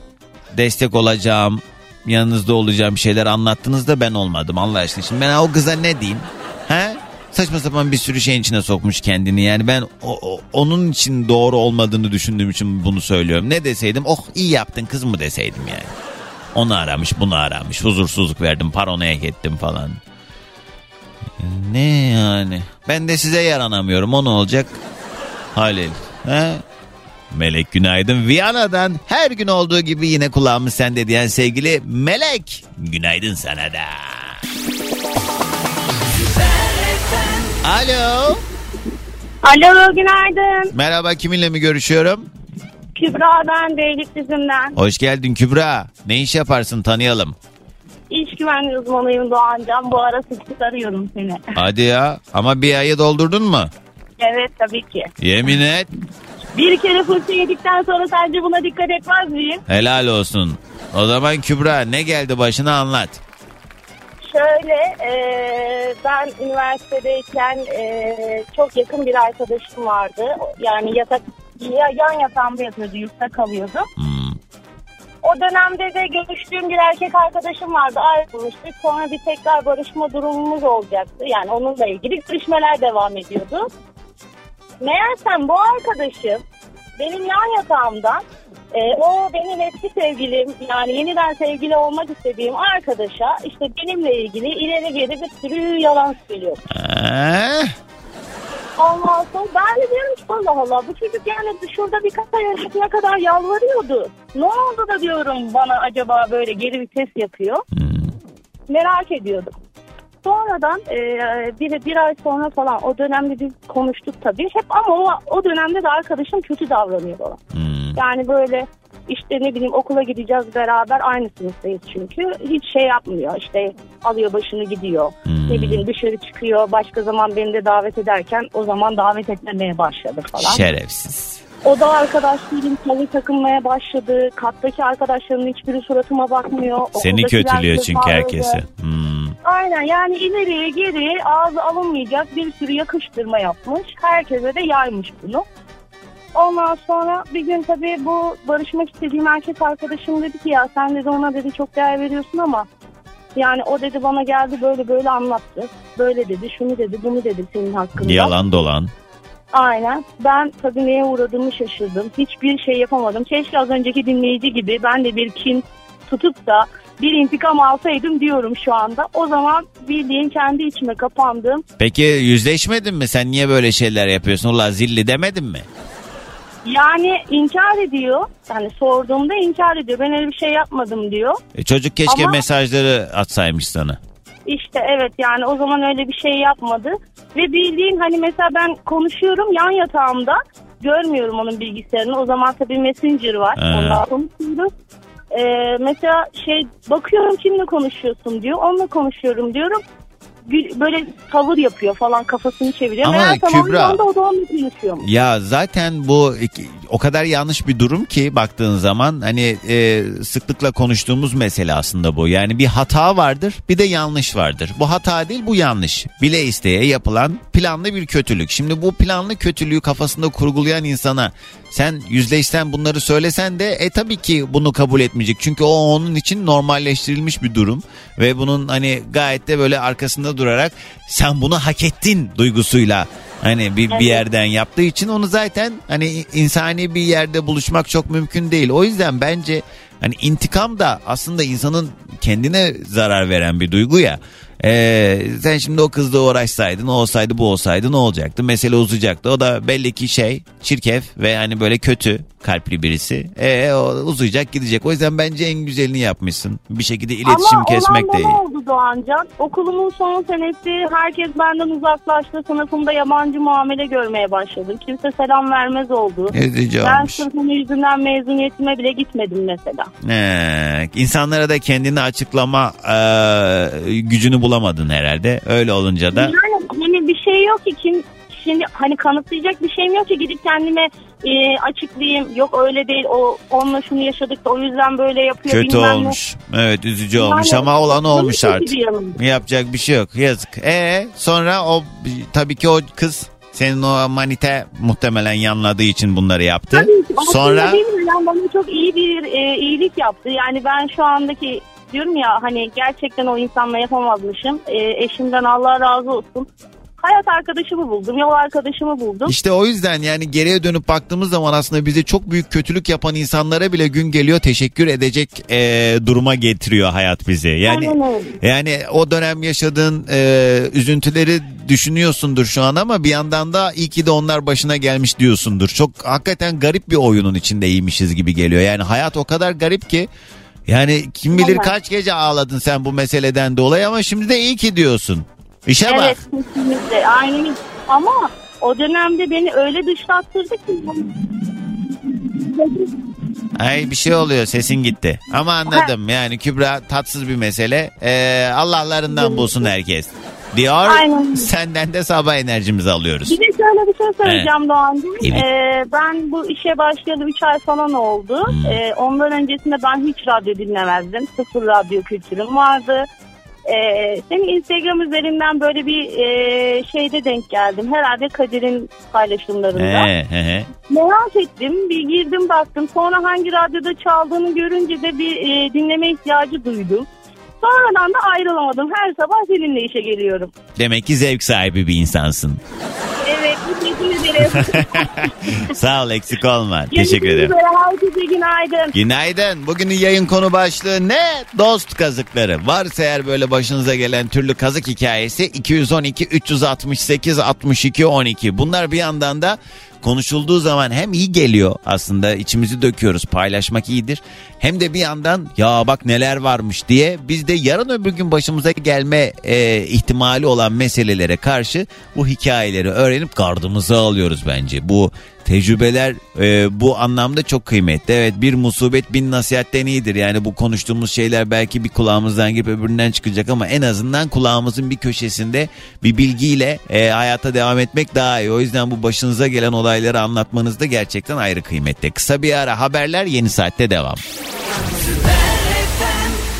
destek olacağım yanınızda olacağım şeyler anlattınız da ben olmadım Allah aşkına. Şimdi ben o kıza ne diyeyim? He? Saçma sapan bir sürü şeyin içine sokmuş kendini. Yani ben o, o- onun için doğru olmadığını düşündüğüm için bunu söylüyorum. Ne deseydim? Oh iyi yaptın kız mı deseydim yani. Onu aramış bunu aramış. Huzursuzluk verdim paranoya ettim falan. Ne yani? Ben de size yaranamıyorum. O ne olacak? Halil. He? Melek günaydın. Viyana'dan her gün olduğu gibi yine kulağımız sende diyen sevgili Melek. Günaydın sana da. Alo. Alo günaydın. Merhaba kiminle mi görüşüyorum? Kübra ben Beylikdüzü'nden. Hoş geldin Kübra. Ne iş yaparsın tanıyalım. İş güvenliği uzmanıyım Doğancan. Bu ara sık sık arıyorum seni. Hadi ya ama bir ayı doldurdun mu? evet tabii ki. Yemin et. Bir kere fırça yedikten sonra sence buna dikkat etmez miyim? Helal olsun. O zaman Kübra ne geldi başına anlat. Şöyle e, ben üniversitedeyken e, çok yakın bir arkadaşım vardı. Yani yatak ya, yan yatağımda yatıyordu, yurtta kalıyordu. Hmm. O dönemde de görüştüğüm bir erkek arkadaşım vardı ayrılmıştık. Sonra bir tekrar barışma durumumuz olacaktı. Yani onunla ilgili görüşmeler devam ediyordu. Meğersem bu arkadaşım benim yan yatağımdan e, o benim eski sevgilim yani yeniden sevgili olmak istediğim arkadaşa işte benimle ilgili ileri geri bir sürü yalan söylüyor. Ee, Ondan sonra ben de diyorum ki Allah Allah bu çocuk yani şurada birkaç ay öncesine kadar yalvarıyordu. Ne oldu da diyorum bana acaba böyle geri vites yapıyor. hmm. Merak ediyordum. Sonradan e, bir, bir ay sonra falan o dönemde biz konuştuk tabii. Hep ama o, o dönemde de arkadaşım kötü davranıyor bana. Hmm. Yani böyle işte ne bileyim okula gideceğiz beraber aynı sınıftayız çünkü. Hiç şey yapmıyor işte alıyor başını gidiyor. Hmm. Ne bileyim dışarı çıkıyor başka zaman beni de davet ederken o zaman davet etmemeye başladı falan. Şerefsiz. O da arkadaşlarım tavır takılmaya başladı. Kattaki arkadaşlarımın hiçbiri suratıma bakmıyor. Seni kötülüyor çünkü herkesi. Hmm. Aynen yani ileriye geri ağzı alınmayacak bir sürü yakıştırma yapmış. Herkese de yaymış bunu. Ondan sonra bir gün tabii bu barışmak istediğim erkek arkadaşım dedi ki ya sen dedi ona dedi çok değer veriyorsun ama yani o dedi bana geldi böyle böyle anlattı. Böyle dedi şunu dedi bunu dedi senin hakkında. Yalan dolan. Aynen. Ben tabii neye uğradığımı şaşırdım. Hiçbir şey yapamadım. Keşke az önceki dinleyici gibi ben de bir kin tutup da bir intikam alsaydım diyorum şu anda. O zaman bildiğin kendi içime kapandım. Peki yüzleşmedin mi? Sen niye böyle şeyler yapıyorsun? Ulan zilli demedin mi? Yani inkar ediyor. Yani sorduğumda inkar ediyor. Ben öyle bir şey yapmadım diyor. E, çocuk keşke Ama- mesajları atsaymış sana. İşte evet yani o zaman öyle bir şey yapmadı. Ve bildiğin hani mesela ben konuşuyorum yan yatağımda. Görmüyorum onun bilgisayarını. O zaman tabii Messenger var. Ha. Ondan konuşuyoruz. Ee, mesela şey bakıyorum kimle konuşuyorsun diyor. Onunla konuşuyorum diyorum. Gül- Böyle tavır yapıyor falan kafasını çeviriyor. Ama Meğer Kübra- anda o da onunla konuşuyormuş. Ya zaten bu o kadar yanlış bir durum ki baktığın zaman hani e, sıklıkla konuştuğumuz mesele aslında bu. Yani bir hata vardır bir de yanlış vardır. Bu hata değil bu yanlış. Bile isteye yapılan planlı bir kötülük. Şimdi bu planlı kötülüğü kafasında kurgulayan insana sen yüzleşsen bunları söylesen de e tabii ki bunu kabul etmeyecek. Çünkü o onun için normalleştirilmiş bir durum ve bunun hani gayet de böyle arkasında durarak sen bunu hak ettin duygusuyla hani bir, bir yerden yaptığı için onu zaten hani insani bir yerde buluşmak çok mümkün değil. O yüzden bence hani intikam da aslında insanın kendine zarar veren bir duygu ya. Ee, sen şimdi o kızla uğraşsaydın o olsaydı bu olsaydı ne olacaktı? Mesele uzayacaktı. O da belli ki şey çirkef ve hani böyle kötü kalpli birisi. Ee, o uzayacak gidecek. O yüzden bence en güzelini yapmışsın. Bir şekilde iletişim Ama kesmek bana oldu Doğancan. Okulumun son senesi herkes benden uzaklaştı. Sınıfımda yabancı muamele görmeye başladım. Kimse selam vermez oldu. Üzücü Ben olmuş. yüzünden mezuniyetime bile gitmedim mesela. Ee, insanlara da kendini açıklama e, gücünü bulamadın herhalde. Öyle olunca da Yani hani bir şey yok ki kim şimdi hani kanıtlayacak bir şeyim yok ki gidip kendime e, açıklayayım. Yok öyle değil o onunla şunu yaşadık da o yüzden böyle yapıyor. kötü bilmem ne. olmuş. Evet üzücü olmuş Yani ama olan olmuş artık. Yapacak bir şey yok. Yazık. E sonra o tabii ki o kız senin o manite muhtemelen yanladığı için bunları yaptı. Tabii ki. Sonra bilmiyorum, bana çok iyi bir e, iyilik yaptı. Yani ben şu andaki diyorum ya hani gerçekten o insanla yapamazmışım. E, eşimden Allah razı olsun. Hayat arkadaşımı buldum, yol arkadaşımı buldum. İşte o yüzden yani geriye dönüp baktığımız zaman aslında bize çok büyük kötülük yapan insanlara bile gün geliyor teşekkür edecek e, duruma getiriyor hayat bizi. Yani yani o dönem yaşadığın e, üzüntüleri düşünüyorsundur şu an ama bir yandan da iyi ki de onlar başına gelmiş diyorsundur. Çok hakikaten garip bir oyunun içindeymişiz gibi geliyor. Yani hayat o kadar garip ki yani kim bilir kaç gece ağladın sen bu meseleden dolayı ama şimdi de iyi ki diyorsun. İşe bak. Evet kesinlikle aynen ama o dönemde beni öyle dışlattırdı ki. Ay bir şey oluyor sesin gitti. Ama anladım yani Kübra tatsız bir mesele. Ee, Allah'larından bulsun herkes. Diyor Aynen. senden de sabah enerjimizi alıyoruz. Bir de şöyle bir şey söyleyeceğim Doğancığım. Evet. Ee, ben bu işe başlayalı 3 ay falan oldu. Hmm. Ee, ondan öncesinde ben hiç radyo dinlemezdim. Sıfır radyo kültürüm vardı. Ee, senin Instagram üzerinden böyle bir e, şeyde denk geldim. Herhalde Kadir'in paylaşımlarında. He, he, he. Merak ettim. Bir girdim baktım. Sonra hangi radyoda çaldığını görünce de bir e, dinleme ihtiyacı duydum. Sonradan da ayrılamadım. Her sabah seninle işe geliyorum. Demek ki zevk sahibi bir insansın. Evet, teşekkür ederim. Sağ ol eksik olma. Teşekkür Görüşmek ederim. üzere. Herkese günaydın. Günaydın. Bugünün yayın konu başlığı ne? Dost kazıkları. Varsa eğer böyle başınıza gelen türlü kazık hikayesi 212 368 62 12. Bunlar bir yandan da konuşulduğu zaman hem iyi geliyor aslında içimizi döküyoruz paylaşmak iyidir. Hem de bir yandan ya bak neler varmış diye biz de yarın öbür gün başımıza gelme e, ihtimali olan meselelere karşı bu hikayeleri öğrenip gardımızı alıyoruz bence. Bu tecrübeler e, bu anlamda çok kıymetli. Evet bir musibet bin nasihatten iyidir. Yani bu konuştuğumuz şeyler belki bir kulağımızdan girip öbüründen çıkacak ama en azından kulağımızın bir köşesinde bir bilgiyle e, hayata devam etmek daha iyi. O yüzden bu başınıza gelen olayları anlatmanız da gerçekten ayrı kıymetli. Kısa bir ara haberler yeni saatte devam.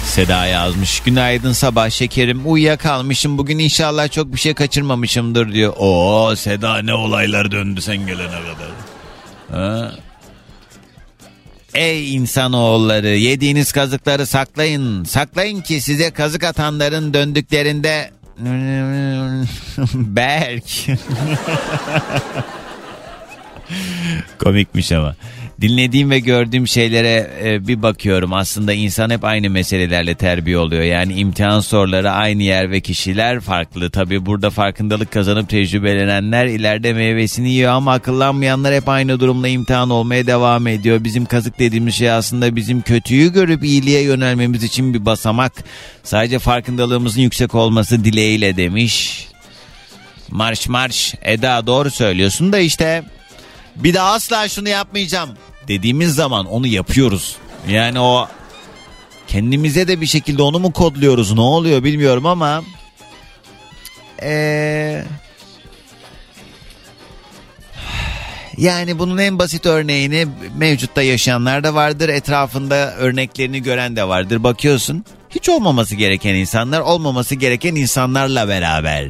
Seda yazmış. Günaydın sabah şekerim. Uyuyakalmışım. Bugün inşallah çok bir şey kaçırmamışımdır diyor. Oo Seda ne olaylar döndü sen gelene kadar. Ha? Ey insanoğulları yediğiniz kazıkları saklayın. Saklayın ki size kazık atanların döndüklerinde Berk. Komikmiş ama. Dinlediğim ve gördüğüm şeylere e, bir bakıyorum. Aslında insan hep aynı meselelerle terbiye oluyor. Yani imtihan soruları aynı yer ve kişiler farklı. Tabii burada farkındalık kazanıp tecrübelenenler ileride meyvesini yiyor ama akıllanmayanlar hep aynı durumla imtihan olmaya devam ediyor. Bizim kazık dediğimiz şey aslında bizim kötüyü görüp iyiliğe yönelmemiz için bir basamak. Sadece farkındalığımızın yüksek olması dileğiyle demiş. Marş marş Eda doğru söylüyorsun da işte bir daha asla şunu yapmayacağım dediğimiz zaman onu yapıyoruz. Yani o kendimize de bir şekilde onu mu kodluyoruz ne oluyor bilmiyorum ama ee, yani bunun en basit örneğini mevcutta yaşayanlar da vardır. Etrafında örneklerini gören de vardır. Bakıyorsun hiç olmaması gereken insanlar olmaması gereken insanlarla beraber.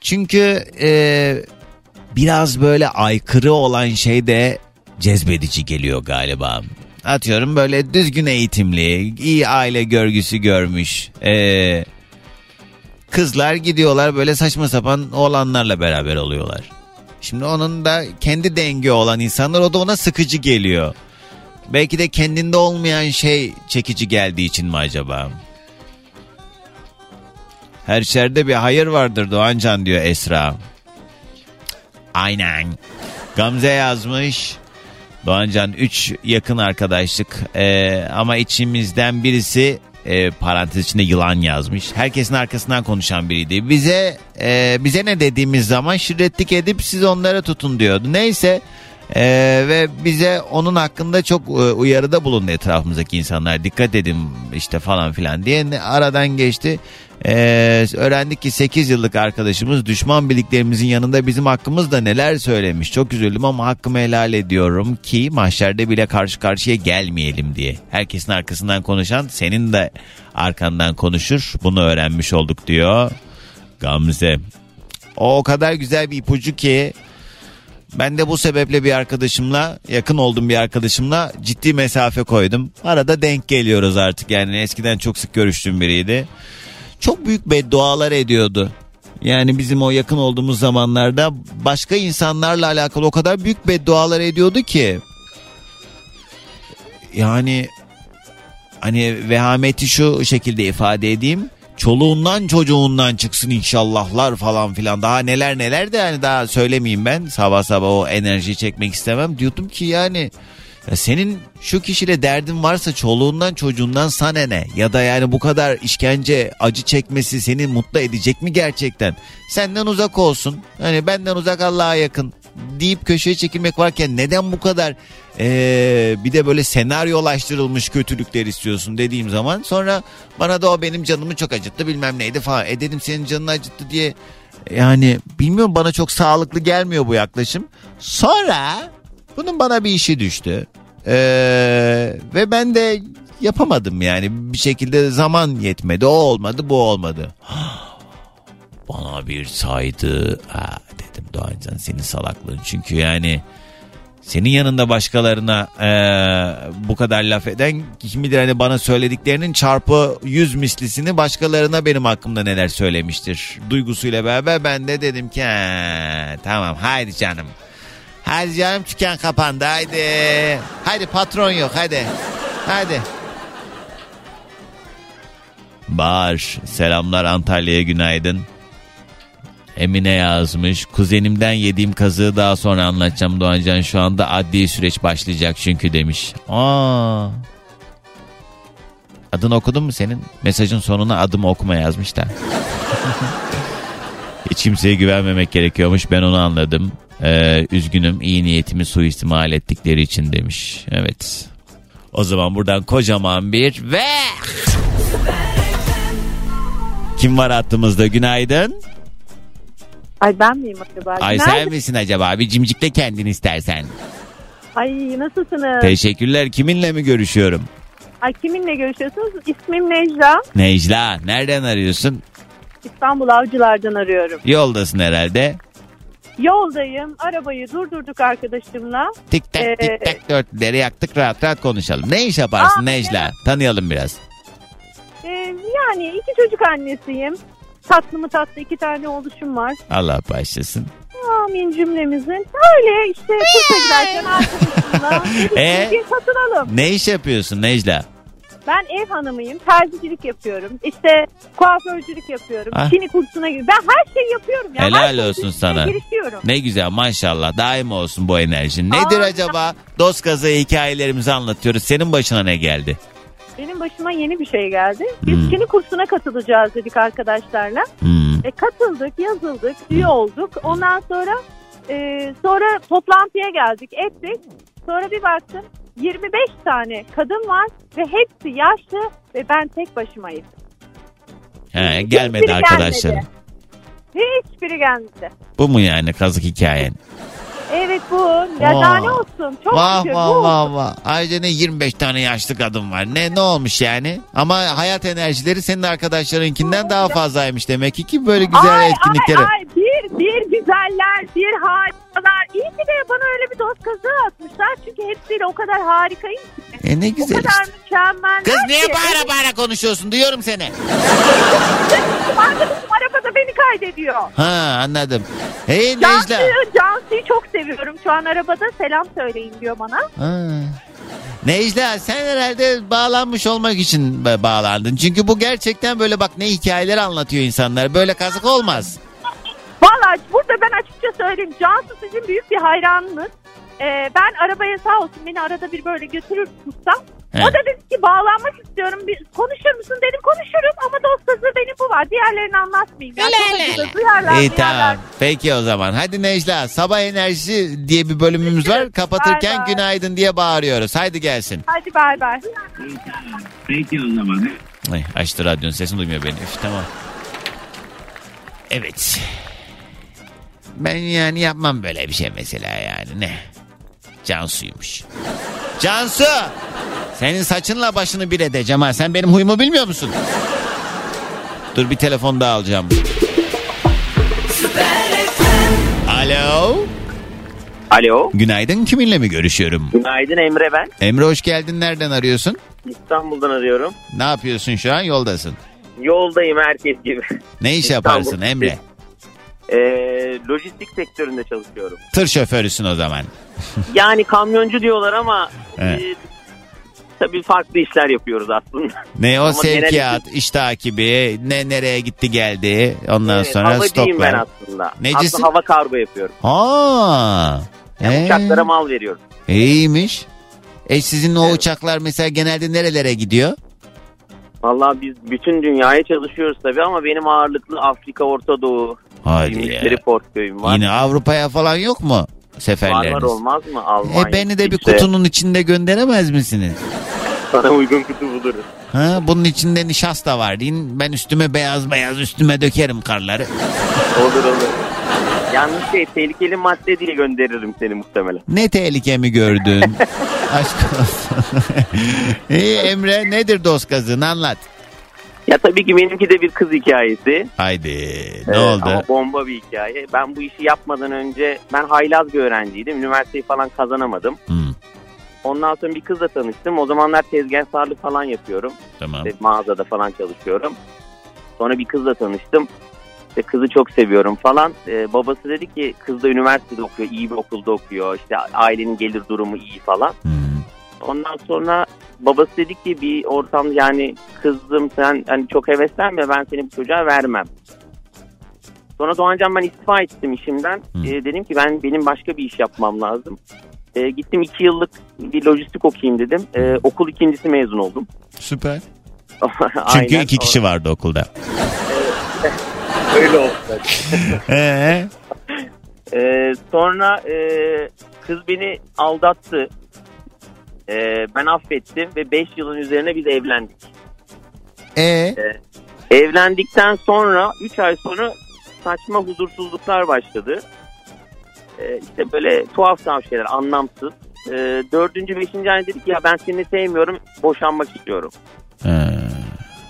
Çünkü eee biraz böyle aykırı olan şey de cezbedici geliyor galiba. Atıyorum böyle düzgün eğitimli, iyi aile görgüsü görmüş. ee, kızlar gidiyorlar böyle saçma sapan oğlanlarla beraber oluyorlar. Şimdi onun da kendi dengi olan insanlar o da ona sıkıcı geliyor. Belki de kendinde olmayan şey çekici geldiği için mi acaba? Her şerde bir hayır vardır Doğancan diyor Esra. Aynen. Gamze yazmış. Doğancan 3 yakın arkadaşlık Ee, ama içimizden birisi e, parantez içinde yılan yazmış. Herkesin arkasından konuşan biriydi. Bize e, bize ne dediğimiz zaman şirretlik edip siz onlara tutun diyordu. Neyse ee, ve bize onun hakkında çok e, uyarıda bulundu etrafımızdaki insanlar. Dikkat edin işte falan filan diye aradan geçti. Ee, öğrendik ki 8 yıllık arkadaşımız düşman birliklerimizin yanında bizim hakkımızda neler söylemiş. Çok üzüldüm ama hakkımı helal ediyorum ki mahşerde bile karşı karşıya gelmeyelim diye. Herkesin arkasından konuşan senin de arkandan konuşur. Bunu öğrenmiş olduk diyor Gamze. O o kadar güzel bir ipucu ki ben de bu sebeple bir arkadaşımla yakın olduğum bir arkadaşımla ciddi mesafe koydum. Arada denk geliyoruz artık yani eskiden çok sık görüştüğüm biriydi. Çok büyük beddualar ediyordu. Yani bizim o yakın olduğumuz zamanlarda başka insanlarla alakalı o kadar büyük beddualar ediyordu ki. Yani hani vehameti şu şekilde ifade edeyim. Çoluğundan çocuğundan çıksın inşallahlar falan filan. Daha neler neler de yani daha söylemeyeyim ben. Sabah sabah o enerjiyi çekmek istemem. Diyordum ki yani ya senin şu kişiyle derdin varsa çoluğundan çocuğundan sana ne? Ya da yani bu kadar işkence acı çekmesi seni mutlu edecek mi gerçekten? Senden uzak olsun. Hani benden uzak Allah'a yakın deyip köşeye çekilmek varken neden bu kadar ee, bir de böyle senaryolaştırılmış kötülükler istiyorsun dediğim zaman sonra bana da o benim canımı çok acıttı bilmem neydi falan. E dedim senin canını acıttı diye yani bilmiyorum bana çok sağlıklı gelmiyor bu yaklaşım. Sonra bunun bana bir işi düştü. Ee, ve ben de yapamadım yani bir şekilde zaman yetmedi. O olmadı bu olmadı. Bana bir saydı. Ha, dedim Doğancan senin salaklığın. Çünkü yani senin yanında başkalarına eee, bu kadar laf eden kim bilir hani bana söylediklerinin çarpı yüz mislisini başkalarına benim hakkımda neler söylemiştir. Duygusuyla beraber ben de dedim ki "Ha, tamam haydi canım. Haydi canım dükkan kapandı haydi. Haydi patron yok haydi. Haydi. Bahar selamlar Antalya'ya günaydın. Emine yazmış. Kuzenimden yediğim kazığı daha sonra anlatacağım Doğancan. Şu anda adli süreç başlayacak çünkü demiş. Aa. Adını okudun mu senin? Mesajın sonuna adımı okuma yazmış da. Hiç kimseye güvenmemek gerekiyormuş. Ben onu anladım. Ee, üzgünüm iyi niyetimi suistimal ettikleri için demiş. Evet. O zaman buradan kocaman bir ve... Kim var hattımızda? Günaydın. Ay ben miyim acaba? Ay sen misin acaba? Bir cimcikle kendin istersen. Ay nasılsınız? Teşekkürler. Kiminle mi görüşüyorum? Ay kiminle görüşüyorsunuz? İsmim Necla. Necla. Nereden arıyorsun? İstanbul Avcılar'dan arıyorum. Yoldasın herhalde. Yoldayım. Arabayı durdurduk arkadaşımla. Tik tak Ee, tik tak dörtleri yaktık rahat rahat konuşalım. Ne iş yaparsın Aa, Necla? Tanıyalım biraz. Ee, yani iki çocuk annesiyim. Tatlı mı tatlı iki tane oluşum var. Allah başlasın. Amin cümlemizin. Öyle işte kursa giderken arkadaşımla Ee? ki katılalım. Ne iş yapıyorsun Necla? Ben ev hanımıyım. Terzicilik yapıyorum. İşte kuaförcülük yapıyorum. Ah. Çini kursuna gidiyorum. Ben her şeyi yapıyorum. Ya. Helal Her olsun sana. Girişiyorum. Ne güzel maşallah daim olsun bu enerjin. Nedir Aa. acaba? Dost kazığı hikayelerimizi anlatıyoruz. Senin başına ne geldi? Benim başıma yeni bir şey geldi. Biz Hmm. Çini kursuna katılacağız dedik arkadaşlarla. Hmm. E, katıldık, yazıldık, üye olduk. Ondan sonra e, sonra toplantıya geldik, ettik. Sonra bir baktım 25 tane kadın var ve hepsi yaşlı ve ben tek başımayım. He, gelmedi Hiçbiri arkadaşlarım. gelmedi. Hiçbiri gelmedi. Bu mu yani kazık hikayen? Evet bu. Ya daha ne olsun? Çok Vah şükür. vah bu vah olsun. vah. Ayrıca ne 25 tane yaşlı kadın var. Ne ne olmuş yani? Ama hayat enerjileri senin arkadaşlarınkinden daha fazlaymış demek ki ki böyle güzel ay, etkinliklere. Ay, ay, bir, bir güzeller, bir harikalar. İyi ki de bana öyle bir dost kazığı atmışlar. Çünkü hepsiyle o kadar harikayım. E ne O güzel kadar işte. mükemmel. Kız niye bağıra bağıra konuşuyorsun? Duyuyorum seni. Arkadaşım arabada beni kaydediyor. Ha anladım. Hey Necla. Cansu'yu, Cansu'yu çok seviyorum. Şu an arabada selam söyleyin diyor bana. Ha. Necla sen herhalde bağlanmış olmak için ba- bağlandın. Çünkü bu gerçekten böyle bak ne hikayeler anlatıyor insanlar. Böyle kazık olmaz. Valla burada ben açıkça söyleyeyim. Cansu sizin büyük bir hayranınız. Ee, ben arabaya sağ olsun beni arada bir böyle götürür tutsam. He. O da dedi ki bağlanmak istiyorum. Bir, konuşur musun dedim konuşurum ama dost kazığı benim bu var. Diğerlerini anlatmayayım. Ya. Çok acıda duyarlar İyi duyarlar. tamam. Peki o zaman. Hadi Necla sabah enerjisi diye bir bölümümüz var. Kapatırken Bay bay. günaydın diye bağırıyoruz. Haydi gelsin. Hadi bay bay. Peki o zaman. Ay, açtı radyonun sesini duymuyor beni. Üf, tamam. Evet. Ben yani yapmam böyle bir şey mesela yani ne? Cansu'ymuş. Cansu! Senin saçınla başını bir edeceğim ha. Sen benim huyumu bilmiyor musun? Dur bir telefon daha alacağım. Alo. Alo. Günaydın kiminle mi görüşüyorum? Günaydın Emre ben. Emre hoş geldin. Nereden arıyorsun? İstanbul'dan arıyorum. Ne yapıyorsun şu an? Yoldasın. Yoldayım herkes gibi. Ne iş İstanbul. yaparsın Emre? Ee, lojistik sektöründe çalışıyorum. Tır şoförüsün o zaman. Yani kamyoncu diyorlar ama Evet. e, tabii farklı işler yapıyoruz aslında. Ne o Ama sevkiyat, iş takibi, ne nereye gitti geldi. Ondan Evet, sonra havacıyım ben stoklar. aslında. Necisin? Aslında hava kargo yapıyorum. Aa. Yani ee, Uçaklara mal veriyorum. İyiymiş. E sizin o uçaklar mesela genelde nerelere gidiyor? Vallahi biz bütün dünyaya çalışıyoruz tabii ama benim ağırlıklı Afrika, Orta Doğu, Hadi ya. portföyüm var. Yine Avrupa'ya falan yok mu seferleriniz? var olmaz mı? Almanya. E beni de bir İşte kutunun içinde gönderemez misiniz? Sana uygun kutu buluruz. Ha, bunun içinde nişasta var deyin. Ben üstüme beyaz beyaz üstüme dökerim karları. Olur olur. Yalnız şey tehlikeli madde diye gönderirim seni muhtemelen. Ne tehlike mi gördün? Aşk olsun. İyi Emre nedir dost kazın anlat. Ya tabii ki benimki de bir kız hikayesi. Haydi ne Ee, oldu? Ama bomba bir hikaye. Ben bu işi yapmadan önce ben haylaz bir öğrenciydim. Üniversiteyi falan kazanamadım. Hmm, Ondan sonra bir kızla tanıştım. O zamanlar tezgahsarlık falan yapıyorum. tamam. İşte mağazada falan çalışıyorum. Sonra bir kızla tanıştım. İşte kızı çok seviyorum falan. Ee, babası dedi ki kız da üniversitede okuyor, iyi bir okulda okuyor. İşte ailenin gelir durumu iyi falan. Hmm. Ondan sonra babası dedi ki bir ortam yani kızım sen hani çok heveslenme ben seni bu çocuğa vermem. Sonra Doğancan ben istifa ettim işimden. Hı. Ee, dedim ki ben benim başka bir iş yapmam lazım. Ee, gittim iki yıllık bir lojistik okuyayım dedim. Ee, okul ikincisi mezun oldum. Süper. Çünkü Aynen. iki kişi vardı okulda. Öyle oldu. Ee, Ee, sonra e, kız beni aldattı. Ee, ben affettim ve 5 yılın üzerine biz evlendik. e, Evlendikten sonra 3 ay sonra saçma huzursuzluklar başladı. Ee, işte böyle tuhaf tuhaf şeyler anlamsız. Ee, dördüncü, beşinci ay dedik ya ben seni sevmiyorum boşanmak istiyorum. ha.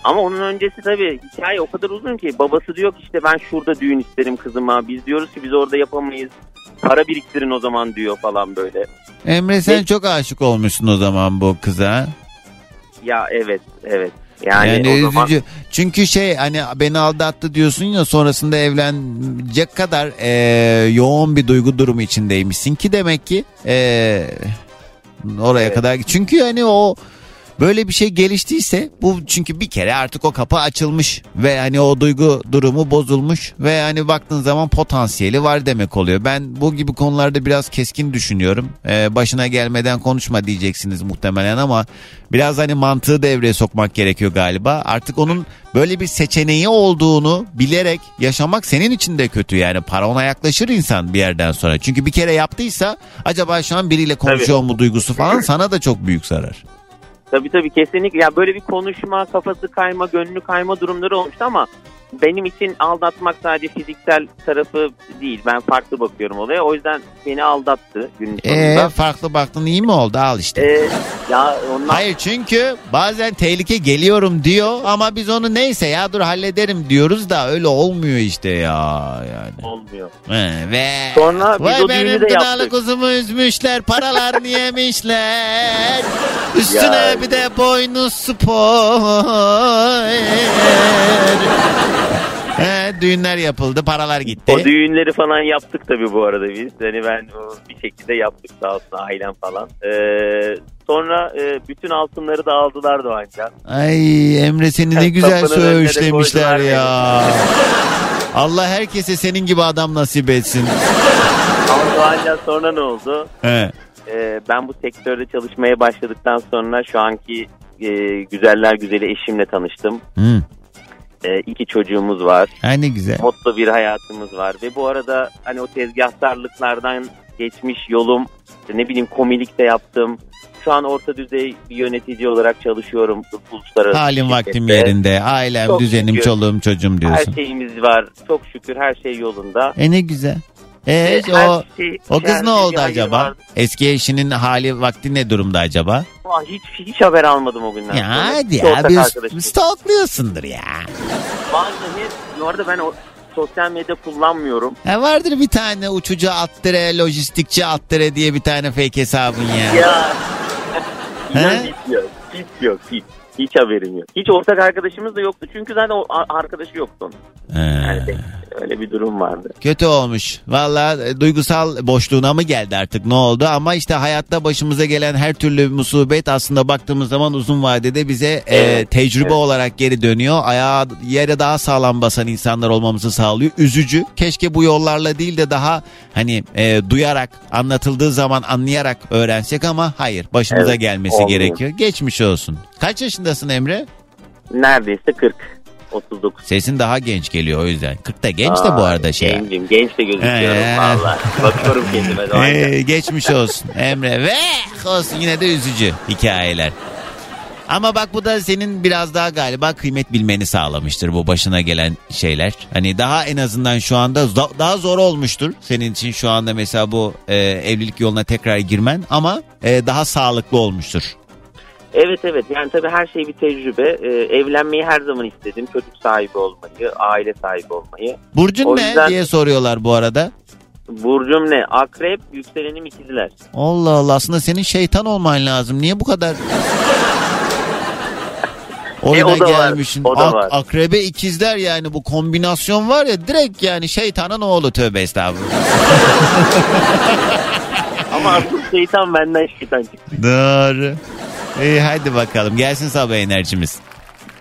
Ama onun öncesi tabii hikaye o kadar uzun ki babası diyor ki işte ben şurada düğün isterim kızıma. Biz diyoruz ki biz orada yapamayız. Para biriktirin o zaman diyor falan böyle. Emre sen Ne- çok aşık olmuşsun o zaman bu kıza. Ya evet evet. Yani, Yani, o zaman. Çünkü şey hani beni aldattı diyorsun ya sonrasında evlenecek kadar e, yoğun bir duygu durumu içindeymişsin ki demek ki e, oraya Evet. kadar. Çünkü hani o böyle bir şey geliştiyse bu çünkü bir kere artık o kapı açılmış ve hani o duygu durumu bozulmuş ve hani baktığın zaman potansiyeli var demek oluyor. Ben bu gibi konularda biraz keskin düşünüyorum. Ee, başına gelmeden konuşma diyeceksiniz muhtemelen ama biraz hani mantığı devreye sokmak gerekiyor galiba. Artık onun böyle bir seçeneği olduğunu bilerek yaşamak senin için de kötü yani para ona yaklaşır insan bir yerden sonra. Çünkü bir kere yaptıysa acaba şu an biriyle konuşuyor mu duygusu falan sana da çok büyük zarar. Tabii tabii. Kesinlikle. Ya böyle bir konuşma, kafası kayma, gönlü kayma durumları olmuştu ama benim için aldatmak sadece fiziksel tarafı değil. Ben farklı bakıyorum olaya. O yüzden beni aldattı günün Ee, sonunda. farklı baktın iyi mi oldu al işte. Ee, ya ondan Hayır çünkü bazen tehlike geliyorum diyor ama biz onu neyse ya dur hallederim diyoruz da öyle olmuyor işte ya yani. olmuyor. He, ve Sonra biz vay o benim yaptık. kuzumu üzmüşler paralarını yemişler üstüne Ya. bir de boynuz spor. He, düğünler yapıldı paralar gitti. O düğünleri falan yaptık tabii bu arada biz. Hani ben bir şekilde yaptık sağ olsun ailem falan. Ee, sonra e, bütün altınları da aldılar Doğancan. Ay Emre seni ne güzel Kapının önüne de söğüşlemişler koydular ya. Allah herkese senin gibi adam nasip etsin. Ama Doğancan sonra ne oldu? He. Ee, ben bu sektörde çalışmaya başladıktan sonra şu anki e, güzeller güzeli eşimle tanıştım. Hı. Ee, iki çocuğumuz var. Ha ne güzel. Mutlu bir hayatımız var. Ve bu arada hani o tezgahtarlıklardan geçmiş yolum ne bileyim komilik de yaptım. Şu an orta düzey bir yönetici olarak çalışıyorum uluslararası Halim vaktim yerinde. Ailem, Çok düzenim, şükür. çoluğum, çocuğum Her diyorsun. şeyimiz var. Çok şükür her şey yolunda. E ne güzel. E Ve o her şey- o kız her ne oldu acaba? vardı. Eski eşinin hali vakti ne durumda acaba? Aa, Hiç, hiç haber almadım o günden Ya sonra. hadi Bir ya bir stalkluyorsundur ya. Vallahi bu arada ben o sosyal medya kullanmıyorum. Ha vardır bir tane uçucu attire, lojistikçi attire diye bir tane fake hesabın ya. Ya. Hiç yok. Hiç yok. Hiç. Hiç haberim yok. Hiç ortak arkadaşımız da yoktu çünkü zaten o arkadaşı yoktu onun. He. Yani Öyle bir durum vardı. Kötü olmuş. Valla e, duygusal boşluğuna mı geldi artık ne oldu? Ama işte hayatta başımıza gelen her türlü musibet aslında baktığımız zaman uzun vadede bize e, Evet, tecrübe evet. olarak geri dönüyor. Ayağı yere daha sağlam basan insanlar olmamızı sağlıyor. Üzücü. Keşke bu yollarla değil de daha hani e, duyarak anlatıldığı zaman anlayarak öğrensek ama hayır başımıza Evet, gelmesi olmuyor. gerekiyor. Geçmiş olsun. Kaç yaşındasın Emre? Neredeyse 40. 39. Sesin daha genç geliyor o yüzden. 40 da genç de bu Aa, arada şey. Gencim. Genç de gözüküyorum Ee. valla. Bakıyorum kendime. Ee, geçmiş olsun Emre ve olsun yine de üzücü hikayeler. Ama bak bu da senin biraz daha galiba kıymet bilmeni sağlamıştır bu başına gelen şeyler. Hani daha en azından şu anda daha zor olmuştur senin için şu anda mesela bu e, evlilik yoluna tekrar girmen ama e, daha sağlıklı olmuştur. Evet evet yani tabii her şey bir tecrübe. Ee, evlenmeyi her zaman istedim. Çocuk sahibi olmayı, aile sahibi olmayı. Burcun O ne yüzden- diye soruyorlar bu arada. Burcum ne? Akrep, yükselenim ikizler. Allah Allah aslında senin şeytan olman lazım. Niye bu kadar oyuna E, o da var, gelmişsin? o da Ak- var. akrebe ikizler yani bu kombinasyon var ya direkt yani şeytanın oğlu tövbe estağfurullah. Ama asıl şeytan benden şeytan çıktı. Doğru. İyi hadi bakalım gelsin sabah enerjimiz.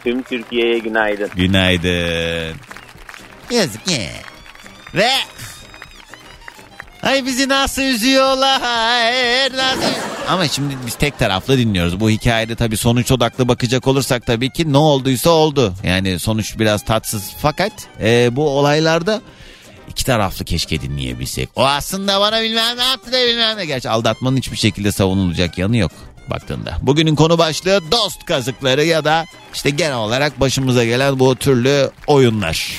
Tüm Türkiye'ye günaydın. Günaydın. Yazık ya. Ve Ay bizi nasıl üzüyorlar. Nasıl... Ama şimdi biz tek taraflı dinliyoruz. Bu hikayede tabii sonuç odaklı bakacak olursak tabii ki ne olduysa oldu. Yani sonuç biraz tatsız. Fakat e, bu olaylarda iki taraflı keşke dinleyebilsek. O aslında bana bilmem ne yaptı da bilmem ne. Gerçi aldatmanın hiçbir şekilde savunulacak yanı yok baktığında. Bugünün konu başlığı dost kazıkları ya da işte genel olarak başımıza gelen bu türlü oyunlar.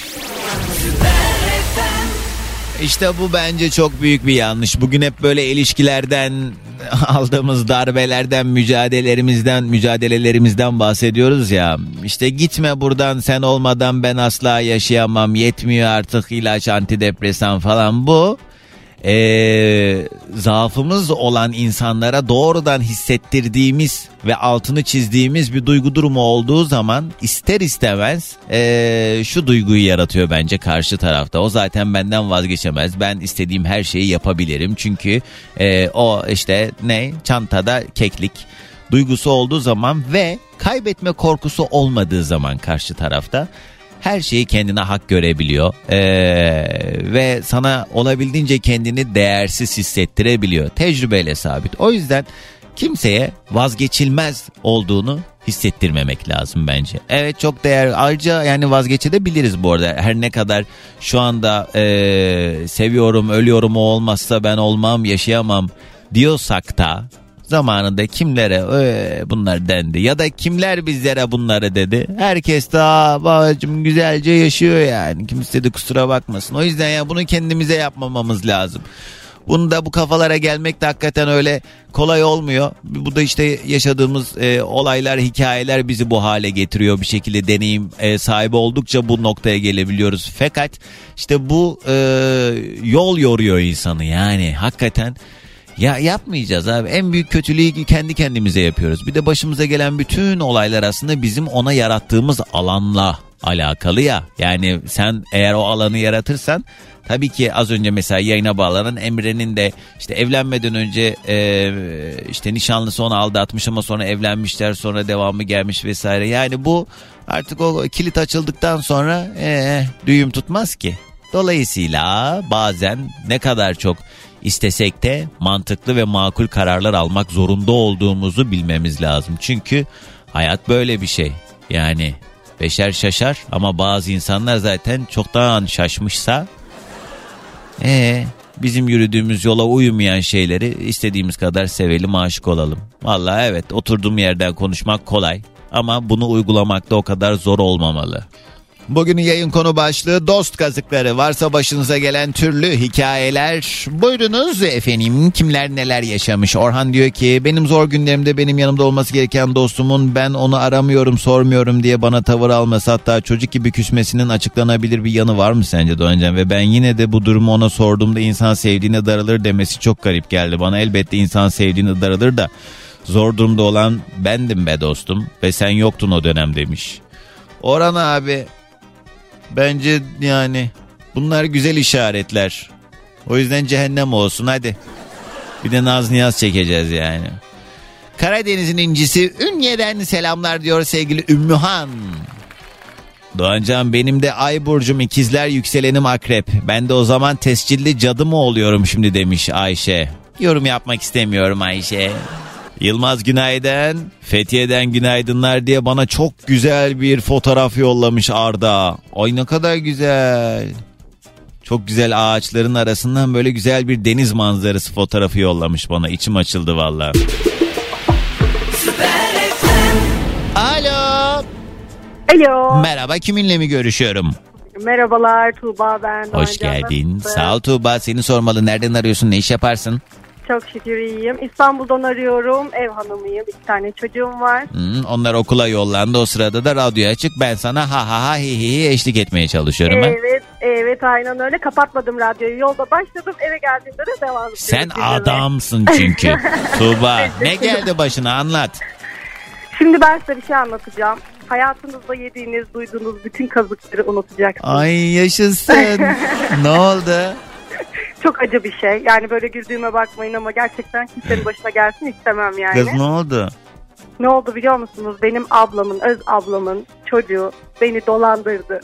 İşte bu bence çok büyük bir yanlış. Bugün hep böyle ilişkilerden aldığımız darbelerden, mücadelelerimizden, mücadelelerimizden bahsediyoruz ya. İşte gitme buradan sen olmadan ben asla yaşayamam. Yetmiyor artık ilaç, antidepresan falan bu. Ee, zaafımız olan insanlara doğrudan hissettirdiğimiz ve altını çizdiğimiz bir duygu durumu olduğu zaman ister istemez ee, şu duyguyu yaratıyor bence karşı tarafta. O zaten benden vazgeçemez. Ben istediğim her şeyi yapabilirim. Çünkü ee, o işte ne çantada keklik duygusu olduğu zaman ve kaybetme korkusu olmadığı zaman karşı tarafta her şeyi kendine hak görebiliyor Ee, ve sana olabildiğince kendini değersiz hissettirebiliyor. Tecrübeyle sabit. O yüzden kimseye vazgeçilmez olduğunu hissettirmemek lazım bence. Evet çok değer ayrıca yani vazgeçebiliriz bu arada. Her ne kadar şu anda ee, seviyorum ölüyorum o olmazsa ben olmam yaşayamam diyorsak da zamanında kimlere "Ee, bunlar dendi ya da kimler bizlere bunları dedi. Herkes daha babacım güzelce yaşıyor yani. Kimse de kusura bakmasın. O yüzden ya bunu kendimize yapmamamız lazım. Bunu da bu kafalara gelmek de hakikaten öyle kolay olmuyor. Bu da işte yaşadığımız e, olaylar, hikayeler bizi bu hale getiriyor. Bir şekilde deneyim e, sahibi oldukça bu noktaya gelebiliyoruz. Fakat işte bu e, yol yoruyor insanı yani hakikaten. Ya yapmayacağız abi. En büyük kötülüğü kendi kendimize yapıyoruz. Bir de başımıza gelen bütün olaylar aslında bizim ona yarattığımız alanla alakalı ya. Yani sen eğer o alanı yaratırsan tabii ki az önce mesela yayına bağlanan Emre'nin de işte evlenmeden önce e, işte nişanlısı onu aldatmış ama sonra evlenmişler sonra devamı gelmiş vesaire. Yani bu artık o kilit açıldıktan sonra e, düğüm tutmaz ki. Dolayısıyla bazen ne kadar çok istesek de mantıklı ve makul kararlar almak zorunda olduğumuzu bilmemiz lazım. Çünkü hayat böyle bir şey. Yani beşer şaşar ama bazı insanlar zaten çoktan şaşmışsa ee, bizim yürüdüğümüz yola uymayan şeyleri istediğimiz kadar sevelim, aşık olalım. Vallahi evet oturduğum yerden konuşmak kolay ama bunu uygulamak da o kadar zor olmamalı. Bugünün yayın konu başlığı dost kazıkları. Varsa başınıza gelen türlü hikayeler. Buyurunuz efendim kimler neler yaşamış. Orhan diyor ki benim zor günlerimde benim yanımda olması gereken dostumun ben onu aramıyorum sormuyorum diye bana tavır alması hatta çocuk gibi küsmesinin açıklanabilir bir yanı var mı sence Doğancan? Ve ben yine de bu durumu ona sorduğumda insan sevdiğine darılır demesi çok garip geldi. Bana elbette insan sevdiğine darılır da zor durumda olan bendim be dostum ve sen yoktun o dönem demiş. Orhan abi Bence yani Bunlar güzel işaretler. O yüzden cehennem olsun hadi. Bir de naz niyaz çekeceğiz yani. Karadeniz'in incisi Ünye'den selamlar diyor sevgili Ümmühan. Doğancan benim de ay burcum ikizler yükselenim akrep. Ben de o zaman tescilli cadı mı oluyorum şimdi demiş Ayşe. Yorum yapmak istemiyorum Ayşe. Yılmaz günaydın. Fethiye'den günaydınlar diye bana çok güzel bir fotoğraf yollamış Arda. Ay ne kadar güzel. Çok güzel ağaçların arasından böyle güzel bir deniz manzarası fotoğrafı yollamış bana. İçim açıldı valla. Alo. Alo. Merhaba kiminle mi görüşüyorum? Merhabalar Tuğba ben. Hoş geldin. Sağ ol Tuğba. Seni sormalı. Nereden arıyorsun? Ne iş yaparsın? Çok şükür iyiyim. İstanbul'dan arıyorum. Ev hanımıyım. İki tane çocuğum var. Hmm, onlar okula yollandı. O sırada da radyo açık. Ben sana ha ha ha hi hi hi eşlik etmeye çalışıyorum. Evet, evet aynen öyle. Kapatmadım radyoyu. Yolda başladım. Eve geldiğimde de devam ediyorum. Sen adamsın çünkü. Tuğba ne geldi başına anlat. Şimdi ben size bir şey anlatacağım. Hayatınızda yediğiniz, duyduğunuz bütün kazıkları unutacaksınız. Ay yaşasın. ne oldu? Çok acı bir şey. Yani böyle güldüğüme bakmayın ama gerçekten kimsenin başına gelsin istemem yani. Kız ne oldu? Ne oldu biliyor musunuz? Benim ablamın, öz ablamın çocuğu beni dolandırdı.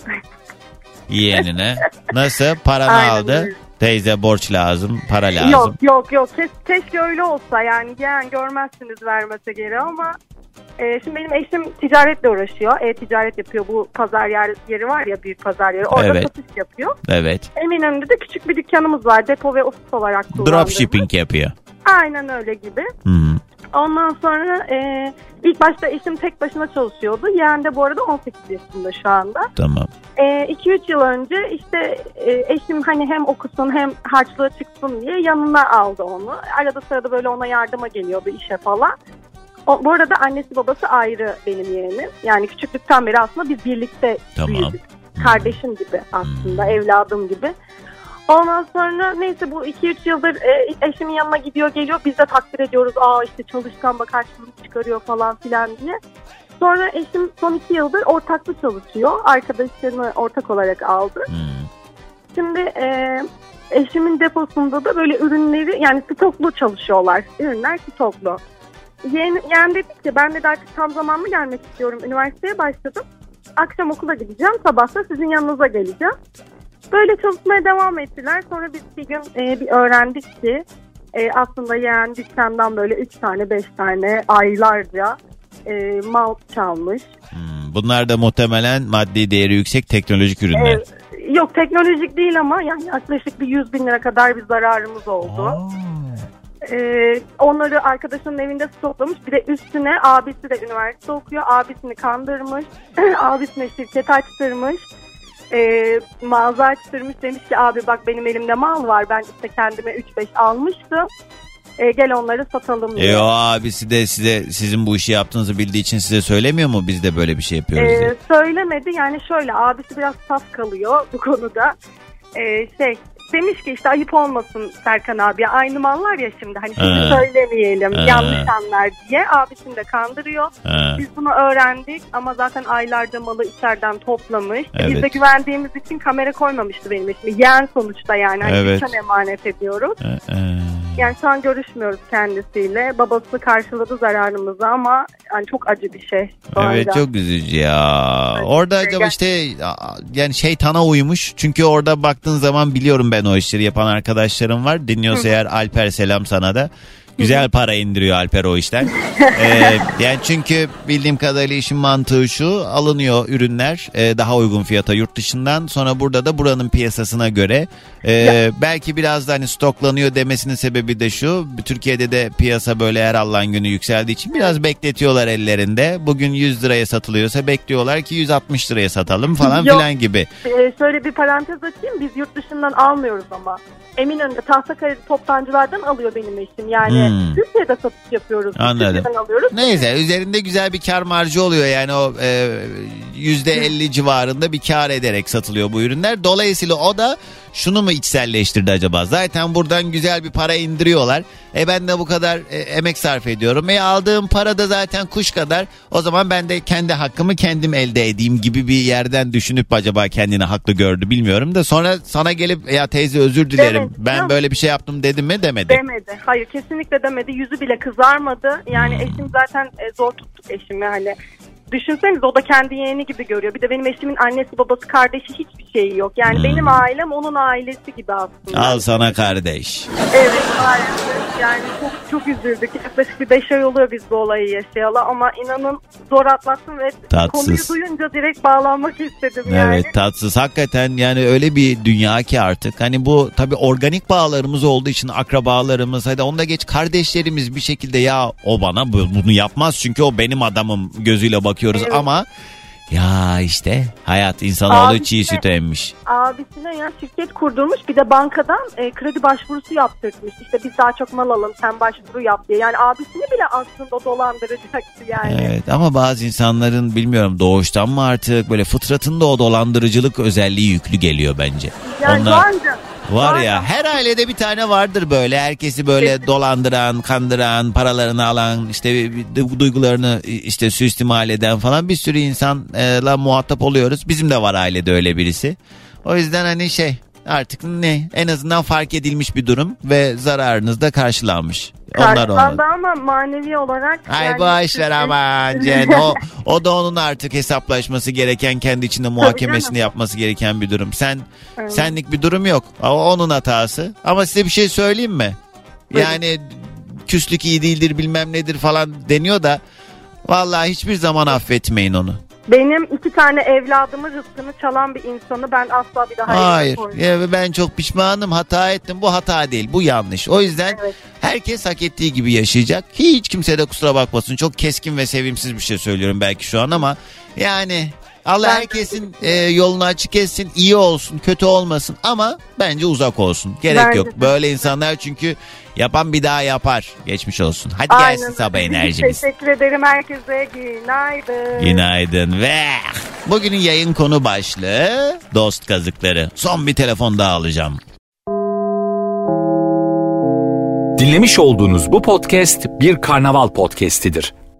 Yeğenine. Nasıl? Paranı Aynen aldı. Teyze borç lazım. Para lazım. Yok yok yok Kes, keşke öyle olsa yani yani görmezsiniz vermese geri ama e, şimdi benim eşim ticaretle uğraşıyor. E-ticaret yapıyor bu pazar yer, yeri var ya büyük pazar yeri orada Evet. satış yapıyor. Evet. Eminönü'nde de küçük bir dükkanımız var depo ve ofis olarak kullandığımız. Dropshipping yapıyor. Aynen öyle gibi. -hı. Ondan sonra e, ilk başta eşim tek başına çalışıyordu. Yeğen de bu arada 18 yaşında şu anda. Tamam. 2-3 yıl önce işte e, eşim hani hem okusun hem harçlığı çıksın diye yanına aldı onu. Arada sırada böyle ona yardıma geliyordu işe falan. O, bu arada annesi babası ayrı benim yeğenim. Yani küçüklükten beri aslında biz birlikte Tamam. büyüdük. Kardeşim gibi aslında, evladım gibi. Ondan sonra neyse bu 2-3 yıldır e, eşimin yanına gidiyor geliyor. Biz de takdir ediyoruz. Aa işte çalışkan bak harçlığını çıkarıyor falan filan diye. Sonra eşim son iki yıldır ortaklı çalışıyor. Arkadaşlarını ortak olarak aldı. Şimdi e, eşimin deposunda da böyle ürünleri yani stoklu çalışıyorlar. Ürünler stoklu. Yeğen, yeğen dedi ki ben de artık tam zamanlı gelmek istiyorum. Üniversiteye başladım. Akşam okula gideceğim. Sabah da sizin yanınıza geleceğim. Böyle çalışmaya devam ettiler. Sonra biz bir gün e, bir öğrendik ki e, aslında yeğen dükkandan böyle 3 tane 5 tane aylarca e, mal çalmış. Hmm, Bunlar da muhtemelen maddi değeri yüksek teknolojik ürünler. E, yok teknolojik değil ama yani yaklaşık bir 100 bin lira kadar bir zararımız oldu. Ee, onları arkadaşının evinde stoklamış. Bir de üstüne abisi de üniversite okuyor. Abisini kandırmış. Abisine şirket açtırmış. Ee, mağaza açtırmış. Demiş ki abi bak benim elimde mal var. Ben işte kendime 3-5 almıştım. Ee, gel onları satalım diye. E o abisi de size sizin bu işi yaptığınızı bildiği için size söylemiyor mu biz de böyle bir şey yapıyoruz Ee, diye. söylemedi yani şöyle abisi biraz saf kalıyor bu konuda. Ee, şey demiş ki işte ayıp olmasın Serkan abi aynı mallar ya şimdi hani şimdi söylemeyelim Ha. yanlış anlar diye abisini de kandırıyor. Ha. Biz bunu öğrendik ama zaten aylarca malı içeriden toplamış. Biz de Evet. güvendiğimiz için kamera koymamıştı benim eşim. Yeğen sonuçta yani hani Evet. emanet ediyoruz. Ee. Yani şu an görüşmüyoruz kendisiyle. Babası karşıladı zararımızı ama yani çok acı bir şey. Evet anda. çok üzücü ya. Orada şey. acaba işte yani şeytana uymuş. Çünkü orada baktığın zaman biliyorum ben o işleri yapan arkadaşlarım var. Dinliyorsa eğer Alper selam sana da. Güzel para indiriyor Alper o işten. Ee, yani çünkü bildiğim kadarıyla işin mantığı şu alınıyor ürünler e, daha uygun fiyata yurt dışından sonra burada da buranın piyasasına göre e, belki biraz da hani stoklanıyor demesinin sebebi de şu Türkiye'de de piyasa böyle her Allah'ın günü yükseldiği için biraz bekletiyorlar ellerinde bugün 100 liraya satılıyorsa bekliyorlar ki 160 liraya satalım falan Yok. filan gibi. Ee, şöyle bir parantez açayım. Biz yurt dışından almıyoruz ama. Eminönü'nde Tahtakale toptancılardan alıyor benim eşim. Yani Hmm. Türkiye'de satış yapıyoruz. Anladım. Türkiye'den alıyoruz. Neyse üzerinde güzel bir kar marjı oluyor yani o e, yüzde 50 civarında bir kar ederek satılıyor bu ürünler. Dolayısıyla o da şunu mu içselleştirdi acaba? Zaten buradan güzel bir para indiriyorlar. E ben de bu kadar e, emek sarf ediyorum. E aldığım para da zaten kuş kadar. O zaman ben de kendi hakkımı kendim elde edeyim gibi bir yerden düşünüp acaba kendini haklı gördü bilmiyorum da sonra sana gelip ya teyze özür dilerim. Demedi. Ben Yok. böyle bir şey yaptım dedim mi demedi. Demedi. Hayır kesinlikle demedi. Yüzü bile kızarmadı. Yani eşim zaten e, zor tuttuk eşimi hani. Düşünseniz o da kendi yeğeni gibi görüyor. Bir de benim eşimin annesi babası kardeşi hiçbir şeyi yok. Yani benim ailem onun ailesi gibi aslında. Al sana kardeş. Evet maalesef. Yani çok çok üzüldük. Yaklaşık bir 5 ay oluyor biz bu olayı yaşayalı ama inanın zor atlattım ve Tatsız. konuyu duyunca direkt bağlanmak istedim yani. Evet tatsız hakikaten yani öyle bir dünya ki artık hani bu tabii organik bağlarımız olduğu için akrabalarımız hadi onda geç kardeşlerimiz bir şekilde ya o bana bu- bunu yapmaz çünkü o benim adamım gözüyle bakıyoruz Evet. ama ya işte hayat insanoğlu Abi çiğ süt emmiş. Abisine ya şirket kurdurmuş bir de bankadan e, kredi başvurusu yaptırmış. İşte biz daha çok mal alalım sen başvuru yap diye. Yani abisini bile aslında dolandıracaktı yani. Evet ama bazı insanların bilmiyorum doğuştan mı artık böyle fıtratında o dolandırıcılık özelliği yüklü geliyor bence. Yani Onlar- vardı. Var ya her ailede bir tane vardır böyle herkesi böyle dolandıran, kandıran, paralarını alan, işte du- duygularını işte suistimal eden falan bir sürü insanla muhatap oluyoruz. Bizim de var ailede öyle birisi. O yüzden hani şey artık ne en azından fark edilmiş bir durum ve zararınız da karşılanmış. Onlar Karşılandı ama manevi olarak. Ay yani boş ver aman Cen. O, o da onun artık hesaplaşması gereken kendi içinde muhakemesini yapması gereken bir durum. Sen Evet. senlik bir durum yok. O onun hatası. Ama size bir şey söyleyeyim mi? Buyurun. Yani küslük iyi değildir bilmem nedir falan deniyor da vallahi hiçbir zaman affetmeyin onu. Benim iki tane evladımın rızkını çalan bir insanı ben asla bir daha Hayır. Ya ben çok pişmanım. Hata ettim. Bu hata değil. Bu yanlış. O yüzden Evet. herkes hak ettiği gibi yaşayacak. Hiç kimse de kusura bakmasın. Çok keskin ve sevimsiz bir şey söylüyorum belki şu an ama yani Allah Ben- herkesin e, yolunu açık etsin. iyi olsun, kötü olmasın ama bence uzak olsun. Gerek Bence yok. de. Böyle insanlar çünkü yapan bir daha yapar. Geçmiş olsun. Hadi Aynen. gelsin sabah enerjimiz. Teşekkür ederim herkese. Günaydın. Günaydın ve bugünün yayın konu başlığı dost kazıkları. Son bir telefon daha alacağım. Dinlemiş olduğunuz bu podcast bir karnaval podcastidir.